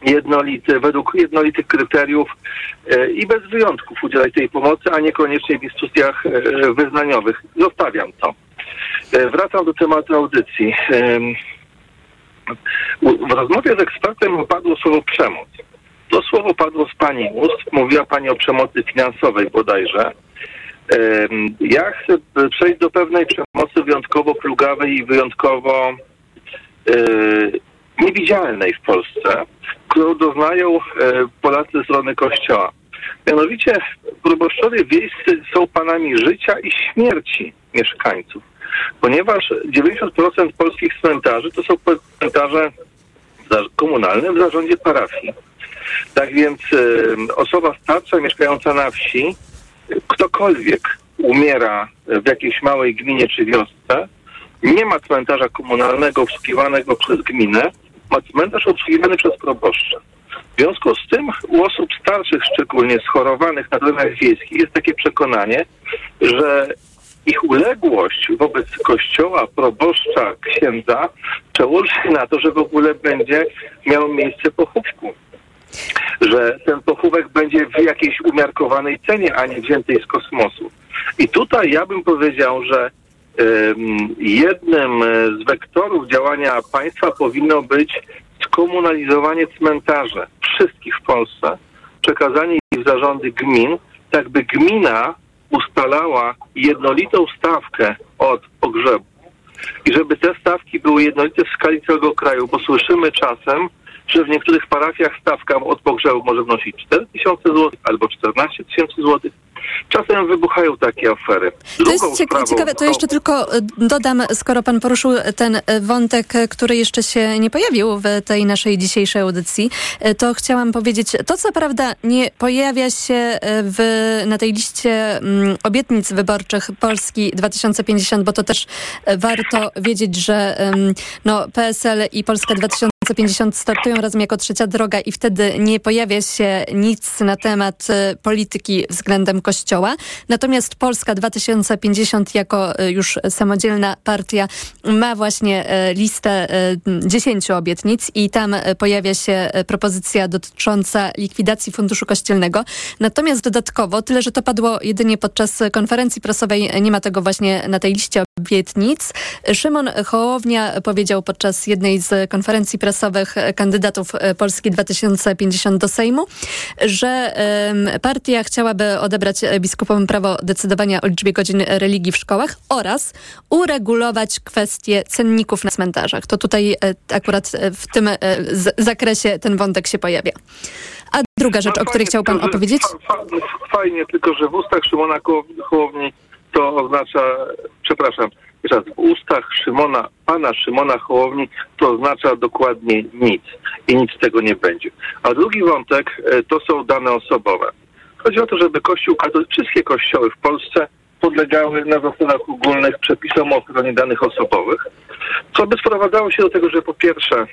jednolity, według jednolitych kryteriów i bez wyjątków udzielać tej pomocy, a niekoniecznie w instytucjach wyznaniowych. Zostawiam to. Wracam do tematu audycji. U- W rozmowie z ekspertem padło słowo przemoc. To słowo padło z Pani ust. Mówiła Pani o przemocy finansowej bodajże. Ja chcę przejść do pewnej przemocy wyjątkowo plugawej i wyjątkowo e, niewidzialnej w Polsce, którą doznają e, Polacy ze strony Kościoła. Mianowicie proboszczowie wiejscy są panami życia i śmierci mieszkańców, ponieważ 90% polskich cmentarzy to są cmentarze komunalne w zarządzie parafii. Tak więc osoba starsza mieszkająca na wsi, ktokolwiek umiera w jakiejś małej gminie czy wiosce, nie ma cmentarza komunalnego obsługiwanego przez gminę, ma cmentarz obsługiwany przez proboszcza. W związku z tym u osób starszych, szczególnie schorowanych na terenach wiejskich, jest takie przekonanie, że ich uległość wobec kościoła, proboszcza, księdza przełoży się na to, że w ogóle będzie miał miejsce pochówku. Że ten pochówek będzie w jakiejś umiarkowanej cenie, a nie wziętej z kosmosu. I tutaj ja bym powiedział, że em, jednym e, z wektorów działania państwa powinno być skomunalizowanie cmentarzy wszystkich w Polsce, przekazanie ich w zarządy gmin, tak by gmina ustalała jednolitą stawkę od pogrzebu i żeby te stawki były jednolite w skali całego kraju, bo słyszymy czasem, że w niektórych parafiach stawka od pogrzebu może wnosić 4 tysiące złotych albo 14 tysięcy złotych. Czasem wybuchają takie afery. To jest cieka- ciekawe, to jeszcze tylko e, dodam, skoro pan poruszył ten e, wątek, e, który jeszcze się nie pojawił w tej naszej dzisiejszej audycji, to chciałam powiedzieć, to co prawda nie pojawia się w, na tej liście mm, obietnic wyborczych Polski 2050, bo to też warto wiedzieć, że no, PSL i Polska 2050 startują razem jako trzecia droga i wtedy nie pojawia się nic na temat e, polityki względem Kościoła. Natomiast Polska 2050 jako e, już samodzielna partia ma właśnie e, listę e, 10 obietnic i tam pojawia się propozycja dotycząca likwidacji Funduszu Kościelnego. Natomiast dodatkowo, tyle że to padło jedynie podczas konferencji prasowej, nie ma tego właśnie na tej liście obietnic. Szymon Hołownia powiedział podczas jednej z konferencji prasowych e, kandydatów e, Polski 2050 do Sejmu, że partia chciałaby odebrać e, biskupom prawo decydowania o liczbie godzin religii w szkołach oraz uregulować kwestie cenników na cmentarzach. To tutaj akurat w tym zakresie ten wątek się pojawia. A druga rzecz, o której chciał pan Tylko, opowiedzieć? fa- fa- Fajnie, tylko że w ustach Szymona Hołowni to oznacza, przepraszam, jeszcze raz, w ustach Szymona, pana Szymona Hołowni to oznacza dokładnie nic i nic z tego nie będzie. A drugi wątek e, to są dane osobowe. Chodzi o to, żeby Kościół wszystkie kościoły w Polsce podlegały na zasadach ogólnych przepisom o ochronie danych osobowych, co by sprowadzało się do tego, że po pierwsze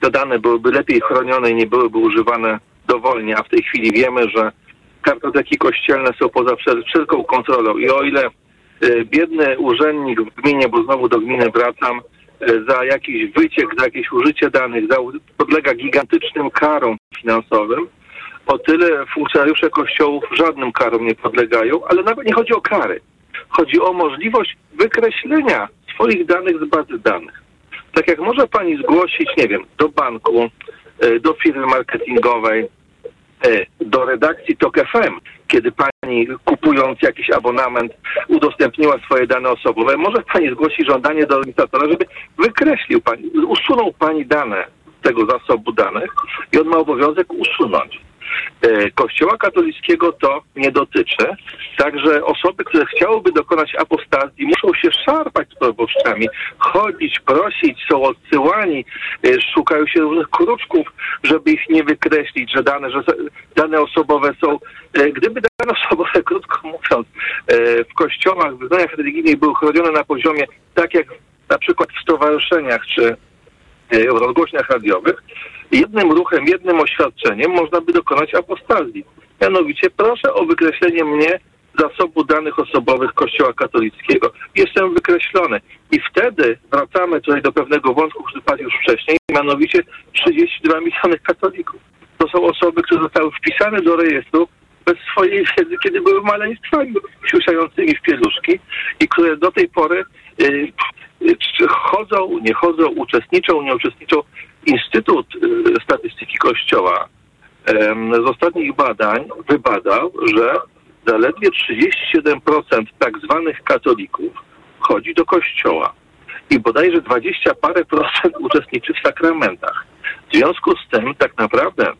te dane byłyby lepiej chronione i nie byłyby używane dowolnie, a w tej chwili wiemy, że kartoteki kościelne są poza wszel- wszelką kontrolą i o ile biedny urzędnik w gminie, bo znowu do gminy wracam, y, za jakiś wyciek, za jakieś użycie danych za, podlega gigantycznym karom finansowym, o tyle funkcjonariusze kościołów żadnym karom nie podlegają, ale nawet nie chodzi o kary. Chodzi o możliwość wykreślenia swoich danych z bazy danych. Tak jak może pani zgłosić, nie wiem, do banku, y, do firmy marketingowej, do redakcji TOK FM, kiedy pani kupując jakiś abonament udostępniła swoje dane osobowe, może pani zgłosić żądanie do organizatora, żeby wykreślił pani, usunął pani dane z tego zasobu danych i on ma obowiązek usunąć. E, Kościoła katolickiego to nie dotyczy. Także osoby, które chciałyby dokonać apostazji, muszą się szarpać z proboszczami, chodzić, prosić, są odsyłani, e, szukają się różnych kruczków, żeby ich nie wykreślić, że dane, że dane osobowe są. e, Gdyby dane osobowe, krótko mówiąc, w kościołach, w wyznaniach religijnych były chronione na poziomie tak jak na przykład w stowarzyszeniach czy rozgłośniach radiowych, jednym ruchem, jednym oświadczeniem można by dokonać apostazji. Mianowicie proszę o wykreślenie mnie zasobu danych osobowych Kościoła katolickiego. Jestem wykreślony. I wtedy wracamy tutaj do pewnego wątku, który padł już wcześniej, mianowicie 32 miliony katolików. To są osoby, które zostały wpisane do rejestru bez swojej wiedzy, kiedy były maleństwami siusiającymi w pieluszki i które do tej pory y, y, chodzą, nie chodzą, uczestniczą, nie uczestniczą. Instytut y, Statystyki Kościoła z ostatnich badań wybadał, że zaledwie 37% tak zwanych katolików chodzi do kościoła i bodajże 20 parę procent uczestniczy w sakramentach. W związku z tym tak naprawdę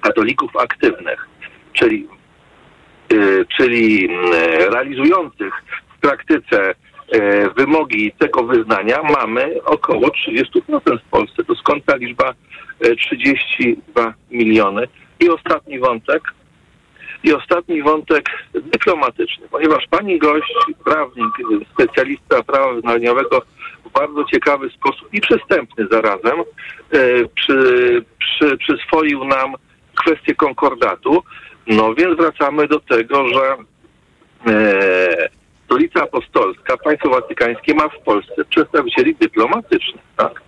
katolików aktywnych, czyli, y, czyli mm, realizujących w praktyce wymogi tego wyznania mamy około 30% w Polsce. To skąd ta liczba y, 32 miliony? I ostatni wątek, i ostatni wątek dyplomatyczny, ponieważ pani gość, prawnik, specjalista prawa wyznaniowego w bardzo ciekawy sposób i przystępny zarazem e, przy, przy, przyswoił nam kwestię konkordatu. No więc wracamy do tego, że e, Stolica Apostolska, państwo watykańskie ma w Polsce przedstawicieli dyplomatycznych, tak?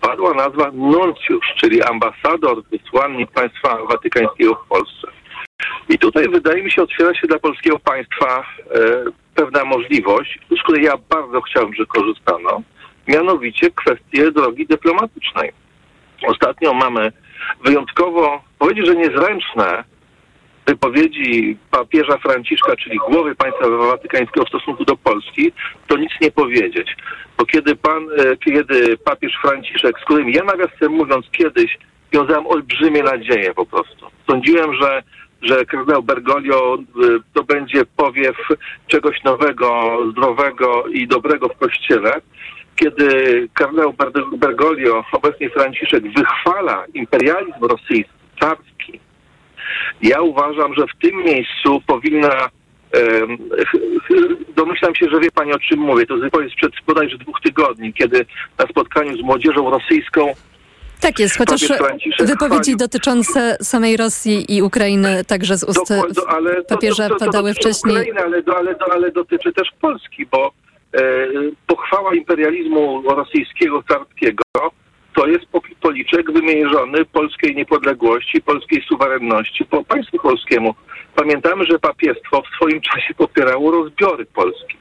Padła nazwa nuncjusz, czyli ambasador, wysłannik państwa watykańskiego w Polsce. I tutaj wydaje mi się otwiera się dla polskiego państwa e, pewna możliwość, z której ja bardzo chciałbym, że korzystano, mianowicie kwestię drogi dyplomatycznej. Ostatnio mamy wyjątkowo, powiedzieć, że niezręczne wypowiedzi papieża Franciszka, czyli głowy państwa watykańskiego w stosunku do Polski, to nic nie powiedzieć. Bo kiedy pan, e, kiedy papież Franciszek, z którym ja nawiasem mówiąc kiedyś wiązałem olbrzymie nadzieje po prostu. Sądziłem, że że kardynał Bergoglio y, to będzie powiew czegoś nowego, zdrowego i dobrego w Kościele. Kiedy kardynał Ber- Bergoglio, obecnie Franciszek, wychwala imperializm rosyjski, ja uważam, że w tym miejscu powinna Domyślam się, że wie pani o czym mówię. To jest sprzed bodajże dwóch tygodni, kiedy na spotkaniu z młodzieżą rosyjską Tak jest, chociaż wypowiedzi dotyczące samej Rosji i Ukrainy także z ust do- papieża to, to, to padały wcześniej. Ukrainy, ale, ale dotyczy też Polski, bo e, pochwała imperializmu rosyjskiego, carskiego to jest po- policzek wymierzony polskiej niepodległości, polskiej suwerenności, po państwu polskiemu. Pamiętamy, że papiestwo w swoim czasie popierało rozbiory Polski.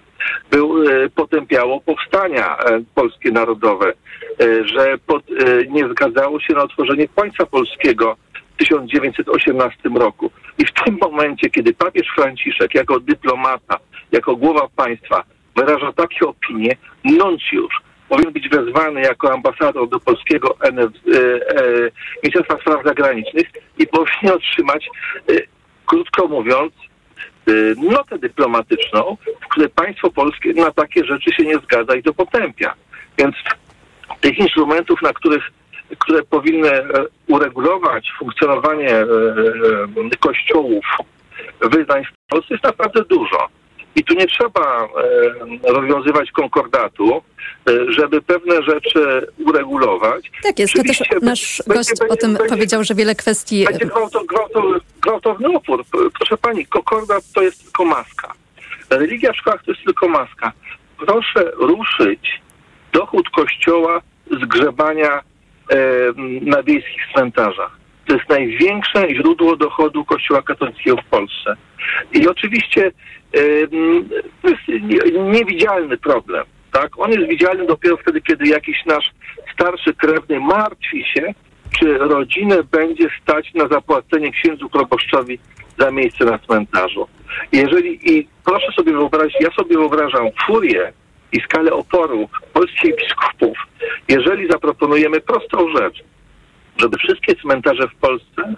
Był, e, potępiało powstania e, polskie narodowe, e, że pod, nie zgadzało się na otworzenie państwa polskiego w 1918 roku. I w tym momencie, kiedy papież Franciszek jako dyplomata, jako głowa państwa wyraża takie opinie, nuncjusz powinien być wezwany jako ambasador do polskiego NF, e, e, Ministerstwa Spraw Zagranicznych i powinien otrzymać, e, krótko mówiąc, notę dyplomatyczną, w której państwo polskie na takie rzeczy się nie zgadza i to potępia. Więc tych instrumentów, na których które powinny e, uregulować funkcjonowanie e, e, kościołów, wyznań w Polsce jest naprawdę dużo. I tu nie trzeba e, rozwiązywać konkordatu, e, żeby pewne rzeczy uregulować. Tak jest, to też nasz będzie- gość będzie- o tym będzie- powiedział, że wiele kwestii... będzie gwałto, gwałto, gwałtowny opór. Proszę pani, konkordat to jest tylko maska. Religia w szkołach to jest tylko maska. Proszę ruszyć dochód kościoła z grzebania e, na wiejskich cmentarzach. To jest największe źródło dochodu kościoła katolickiego w Polsce. I oczywiście to jest nie- niewidzialny problem. Tak? On jest widzialny dopiero wtedy, kiedy jakiś nasz starszy krewny martwi się, czy rodzinę będzie stać na zapłacenie księdzu proboszczowi za miejsce na cmentarzu. Jeżeli, i proszę sobie wyobrazić, ja sobie wyobrażam furię i skalę oporu polskich biskupów, jeżeli zaproponujemy prostą rzecz, żeby wszystkie cmentarze w Polsce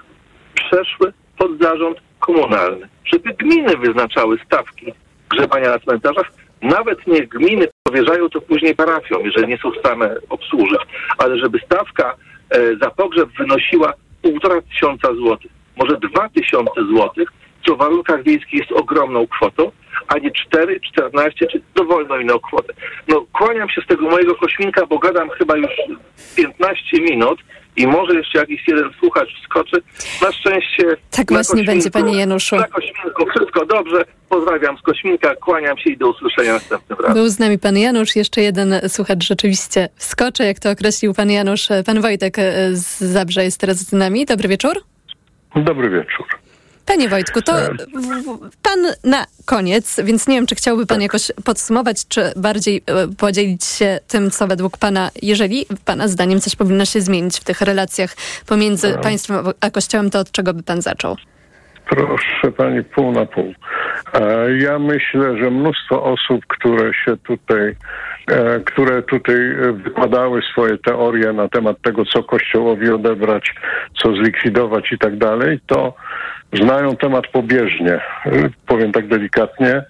przeszły pod zarząd komunalny, żeby gminy wyznaczały stawki grzebania na cmentarzach, nawet nie gminy powierzają to później parafiom, jeżeli nie są w stanie obsłużyć, ale żeby stawka e, za pogrzeb wynosiła półtora tysiąca złotych, może dwa tysiące złotych, co w warunkach wiejskich jest ogromną kwotą, a nie 4, 14 czy dowolną inną kwotę. No kłaniam się z tego mojego kośminka, bo gadam chyba już 15 minut i może jeszcze jakiś jeden słuchacz wskoczy. Na szczęście... Tak na właśnie będzie, panie Januszu. Na Kośminku wszystko dobrze. Pozdrawiam z Kośminka, kłaniam się i do usłyszenia następnym razem. Był z nami pan Janusz, jeszcze jeden słuchacz rzeczywiście wskoczy, jak to określił pan Janusz. Pan Wojtek z Zabrze jest teraz z nami. Dobry wieczór. Dobry wieczór. Panie Wojtku, to pan na koniec, więc nie wiem, czy chciałby pan jakoś podsumować, czy bardziej e, podzielić się tym, co według pana, jeżeli pana zdaniem coś powinno się zmienić w tych relacjach pomiędzy państwem a kościołem, to od czego by pan zaczął? Proszę pani, pół na pół. E, Ja myślę, że mnóstwo osób, które się tutaj, które tutaj e, wykładały swoje teorie na temat tego, co Kościołowi odebrać, co zlikwidować i tak dalej, to znają temat pobieżnie, e, powiem tak delikatnie.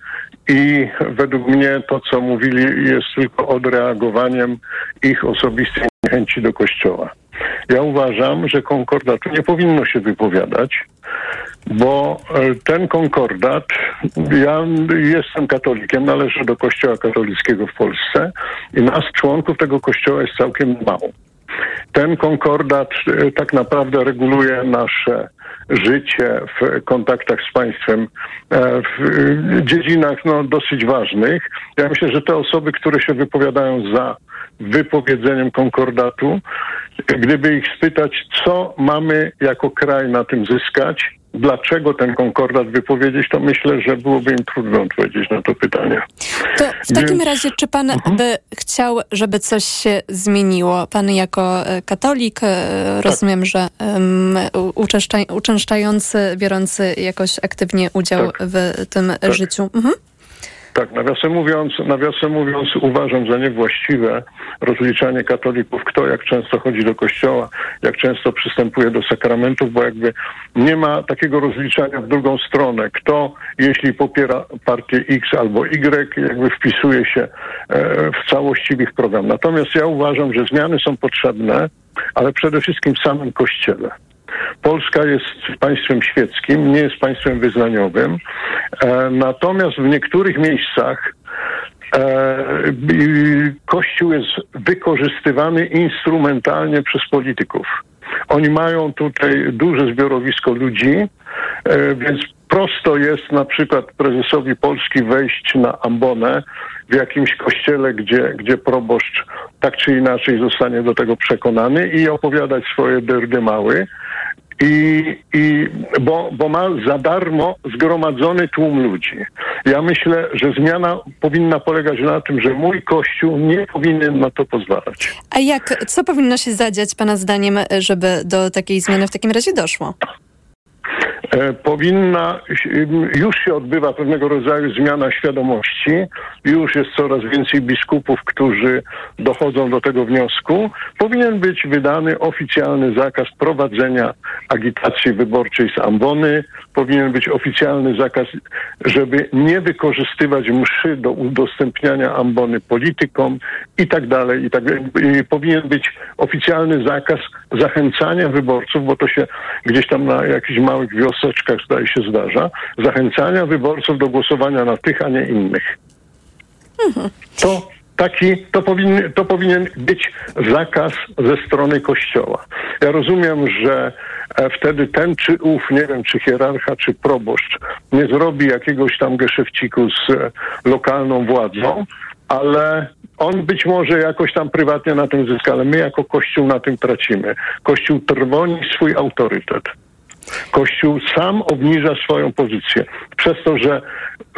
I według mnie to, co mówili, jest tylko odreagowaniem ich osobistej niechęci do Kościoła. Ja uważam, że konkordatu nie powinno się wypowiadać, bo e, ten konkordat, ja jestem katolikiem, należę do Kościoła katolickiego w Polsce i nas, członków tego kościoła, jest całkiem mało. Ten konkordat e, tak naprawdę reguluje nasze życie w kontaktach z państwem e, w dziedzinach no, dosyć ważnych. Ja myślę, że te osoby, które się wypowiadają za wypowiedzeniem konkordatu, gdyby ich spytać, co mamy jako kraj na tym zyskać, dlaczego ten konkordat wypowiedzieć, to myślę, że byłoby im trudno odpowiedzieć na to pytanie. To w takim Więc- razie, czy pan by chciał, żeby coś się zmieniło? Pan jako e, katolik, e, rozumiem, że um, uczęszcza- uczęszczający, biorący jakoś aktywnie udział w tym życiu. Mhm. Tak, nawiasem mówiąc, nawiasem mówiąc, uważam za niewłaściwe rozliczanie katolików, kto jak często chodzi do kościoła, jak często przystępuje do sakramentów, bo jakby nie ma takiego rozliczania w drugą stronę. Kto, jeśli popiera partię X albo Y, jakby wpisuje się e, w całości w ich program. Natomiast ja uważam, że zmiany są potrzebne, ale przede wszystkim w samym kościele. Polska jest państwem świeckim, nie jest państwem wyznaniowym. E, natomiast w niektórych miejscach e, Kościół jest wykorzystywany instrumentalnie przez polityków. Oni mają tutaj duże zbiorowisko ludzi, e, więc prosto jest na przykład prezesowi Polski wejść na ambonę w jakimś kościele, gdzie, gdzie proboszcz tak czy inaczej zostanie do tego przekonany i opowiadać swoje dyrdymały. I, i bo, bo ma za darmo zgromadzony tłum ludzi. Ja myślę, że zmiana powinna polegać na tym, że mój kościół nie powinien na to pozwalać. A jak, co powinno się zadziać Pana zdaniem, żeby do takiej zmiany w takim razie doszło? E, powinna, już się odbywa pewnego rodzaju zmiana świadomości, już jest coraz więcej biskupów, którzy dochodzą do tego wniosku. Powinien być wydany oficjalny zakaz prowadzenia agitacji wyborczej z ambony, powinien być oficjalny zakaz, żeby nie wykorzystywać mszy do udostępniania ambony politykom i tak dalej, i tak powinien być oficjalny zakaz zachęcania wyborców, bo to się gdzieś tam na jakichś małych wioseczkach zdaje się zdarza, zachęcania wyborców do głosowania na tych, a nie innych. To taki, to powinien, to powinien być zakaz ze strony kościoła. Ja rozumiem, że e, wtedy ten czy ów, nie wiem, czy hierarcha, czy proboszcz nie zrobi jakiegoś tam geszefciku z e, lokalną władzą, ale on być może jakoś tam prywatnie na tym zyska, ale my jako Kościół na tym tracimy. Kościół trwoni swój autorytet. Kościół sam obniża swoją pozycję przez to, że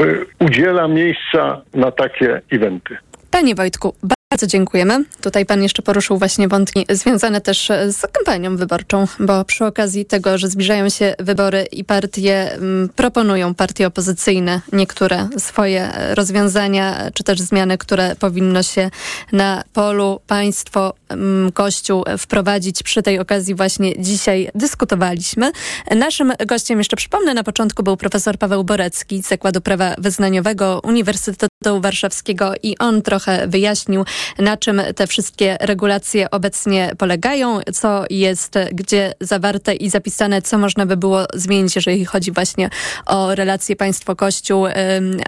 y, udziela miejsca na takie eventy. Panie Wojtku, bardzo dziękujemy. Tutaj pan jeszcze poruszył właśnie wątki związane też z kampanią wyborczą, bo przy okazji tego, że zbliżają się wybory i partie mm, proponują, partie opozycyjne, niektóre swoje rozwiązania, czy też zmiany, które powinno się na polu państwo, mm, kościół wprowadzić. Przy tej okazji właśnie dzisiaj dyskutowaliśmy. Naszym gościem, jeszcze przypomnę, na początku był profesor Paweł Borecki z Zakładu Prawa Wyznaniowego Uniwersytetu Warszawskiego i on trochę wyjaśnił, na czym te wszystkie regulacje obecnie polegają, co jest gdzie zawarte i zapisane, co można by było zmienić, jeżeli chodzi właśnie o relacje państwo-kościół,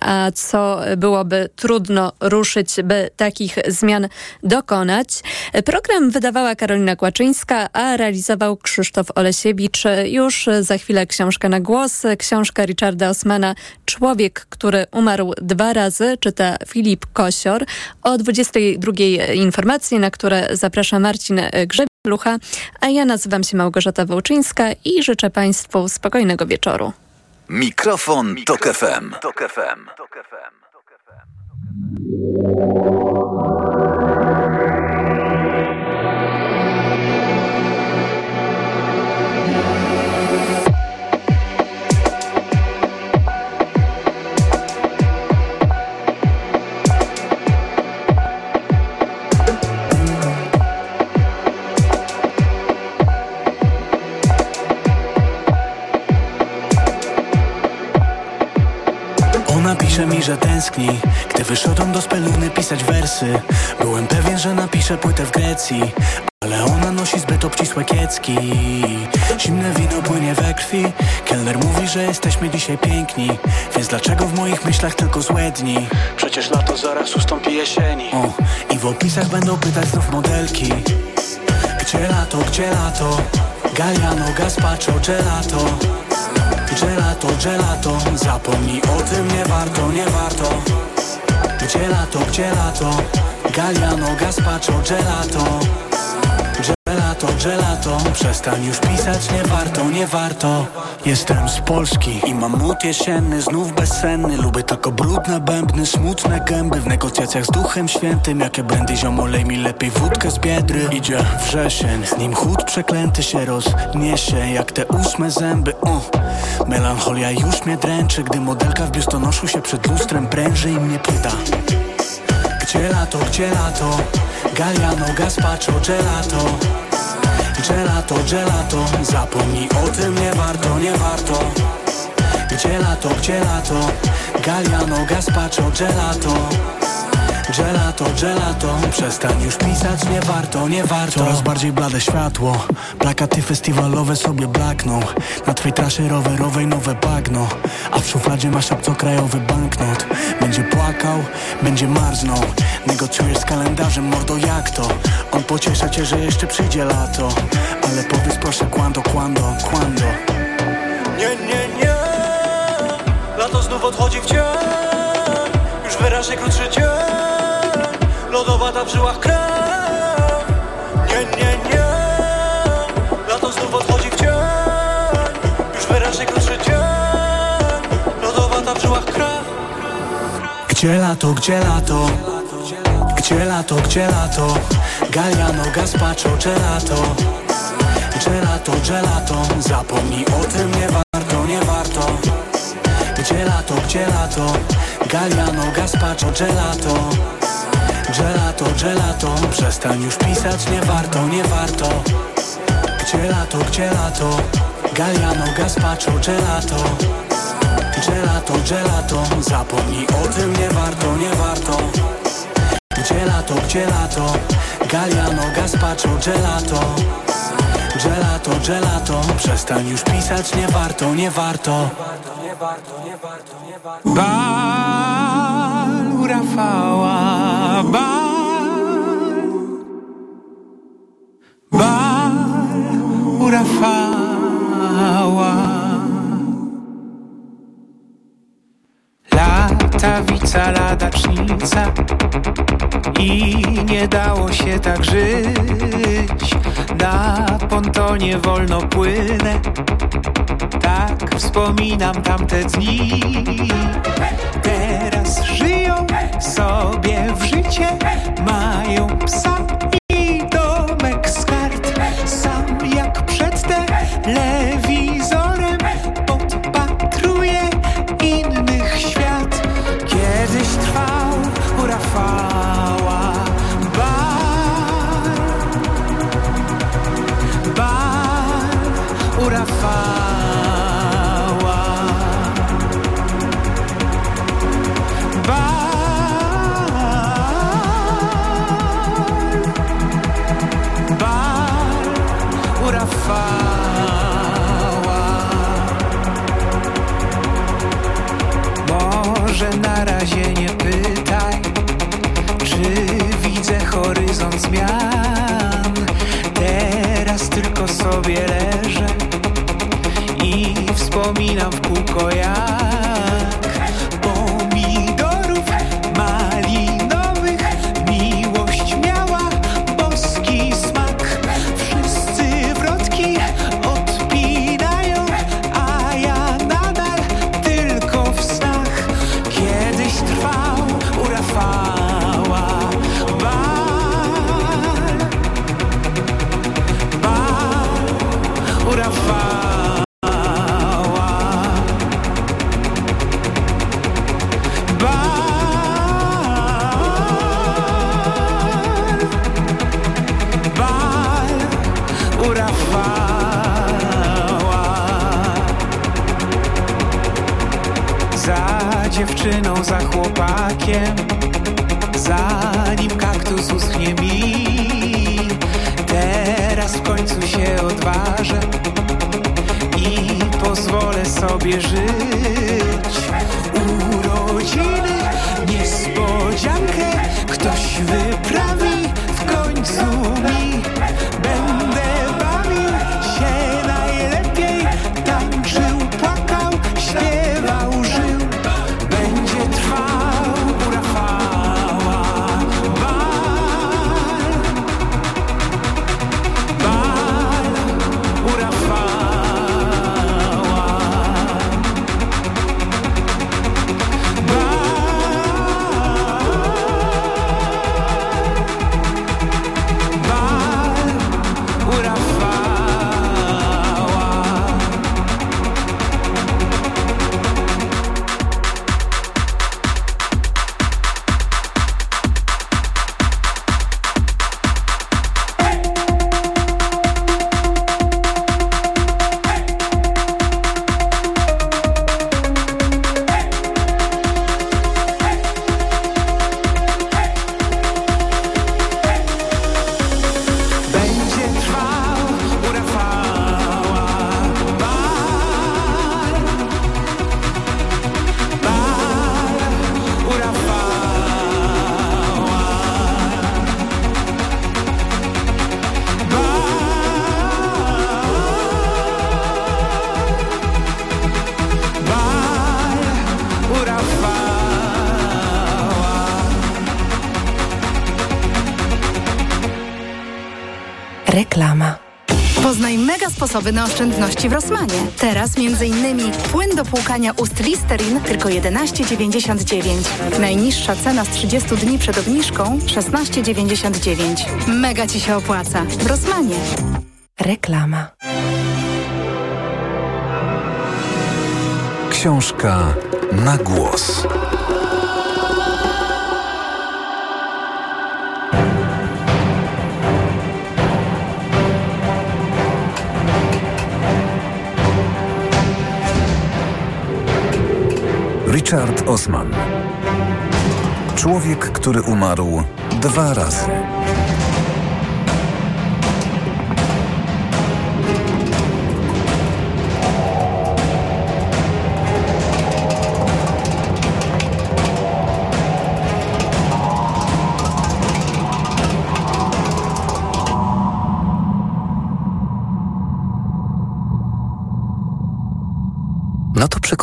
a co byłoby trudno ruszyć, by takich zmian dokonać. Program wydawała Karolina Kłaczyńska, a realizował Krzysztof Olesiewicz. Już za chwilę książka na głos. Książka Richarda Osmana Człowiek, który umarł dwa razy, czyta Filip Kosior. O 22 informacje, na które zaprasza Marcin Grzeblucha, a ja nazywam się Małgorzata Wołczyńska i życzę Państwu spokojnego wieczoru. Mikrofon, Tok FM. Tok FM. Ona pisze mi, że tęskni. Gdy wyszedłem do speluny pisać wersy Byłem pewien, że napiszę płytę w Grecji Ale ona nosi zbyt obcisłe kiecki. Zimne wino płynie we krwi. Kelner mówi, że jesteśmy dzisiaj piękni Więc dlaczego w moich myślach tylko złe dni? Przecież lato zaraz ustąpi jesieni. O, I w opisach będą pytać znów modelki. Gdzie lato, gdzie lato? Galliano, gazpacho, gelato Gelato, gelato. Zapomnij o tym, nie warto, nie warto. Gdzie lato, gdzie lato? Galliano, gazpacho, gelato Gelato, gelato Przestań już pisać, nie warto, nie warto. Jestem z Polski i mam mód jesienny Znów bezsenny, lubię tylko brudne bębny Smutne gęby. W negocjacjach z Duchem Świętym Jakie brandy ziom, olej mi lepiej wódkę z Biedry. Idzie wrzesień, z nim chód przeklęty się rozniesie Jak te ósme zęby, o Melancholia już mnie dręczy Gdy modelka w biustonoszu się przed lustrem pręży i mnie pyta. Gdzie lato, gdzie lato? Galliano, gazpacho, gelato Gelato, gelato Zapomnij o tym, nie warto, nie warto Gdzie lato, gdzie lato? Galliano, gazpacho, gelato Gelato, gelato. Przestań już pisać, nie warto, nie warto. Coraz bardziej blade światło. Plakaty festiwalowe sobie blakną. Na twej trasie rowerowej nowe bagno. A w szufladzie masz obcokrajowy banknot. Będzie płakał, będzie marznął. Negocjujesz z kalendarzem, mordo jak to? On pociesza cię, że jeszcze przyjdzie lato. Ale powiedz proszę quando, quando, quando Nie, nie, nie. Lato znów odchodzi w cień. Już wyraźnie krótszy dzień Lodowata w żyłach krew Nie, nie, nie. Lato znów odchodzi w cień. Już wyraźnie krótszy dzień. Lodowata w żyłach krew Gdzie lato, gdzie lato? Gdzie lato, gdzie lato? Galliano, gazpacho, gelato. Gelato, gelato Zapomnij o tym, nie warto, nie warto. Gdzie lato, gdzie lato? Galliano, gazpacho, gelato Gelato, gelato Przestań już pisać, nie warto, nie warto. Gdzie lato, gdzie lato? Galliano, gazpacho, gelato. Gelato, gelato Zapomnij o tym, nie warto, nie warto. Gdzie lato, gdzie lato? Galliano, gazpacho, gelato. Gelato, gelato Przestań już pisać, nie warto, nie warto. Bal Rafała, bal Bal u Latawica, ladacznica I nie dało się tak żyć. Na pontonie wolno płynę. Tak wspominam tamte dni. Teraz żyją sobie w życie Mają psa zmian. Teraz tylko sobie I wspominam w kółko dziewczyną, za chłopakiem Zanim kaktus uschnie mi. Teraz w końcu się odważę I pozwolę sobie żyć. Urodziny, niespodziankę Ktoś wyprawi w końcu mi sposoby na oszczędności w Rosmanie. Teraz m.in. płyn do płukania ust Listerin tylko 11,99. Najniższa cena z 30 dni przed obniżką 16,99. Mega Ci się opłaca. W Rosmanie. Reklama. Książka na głos. Richard Osman. Człowiek, który umarł dwa razy.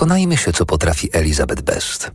Przekonajmy się, co potrafi Elizabeth Best.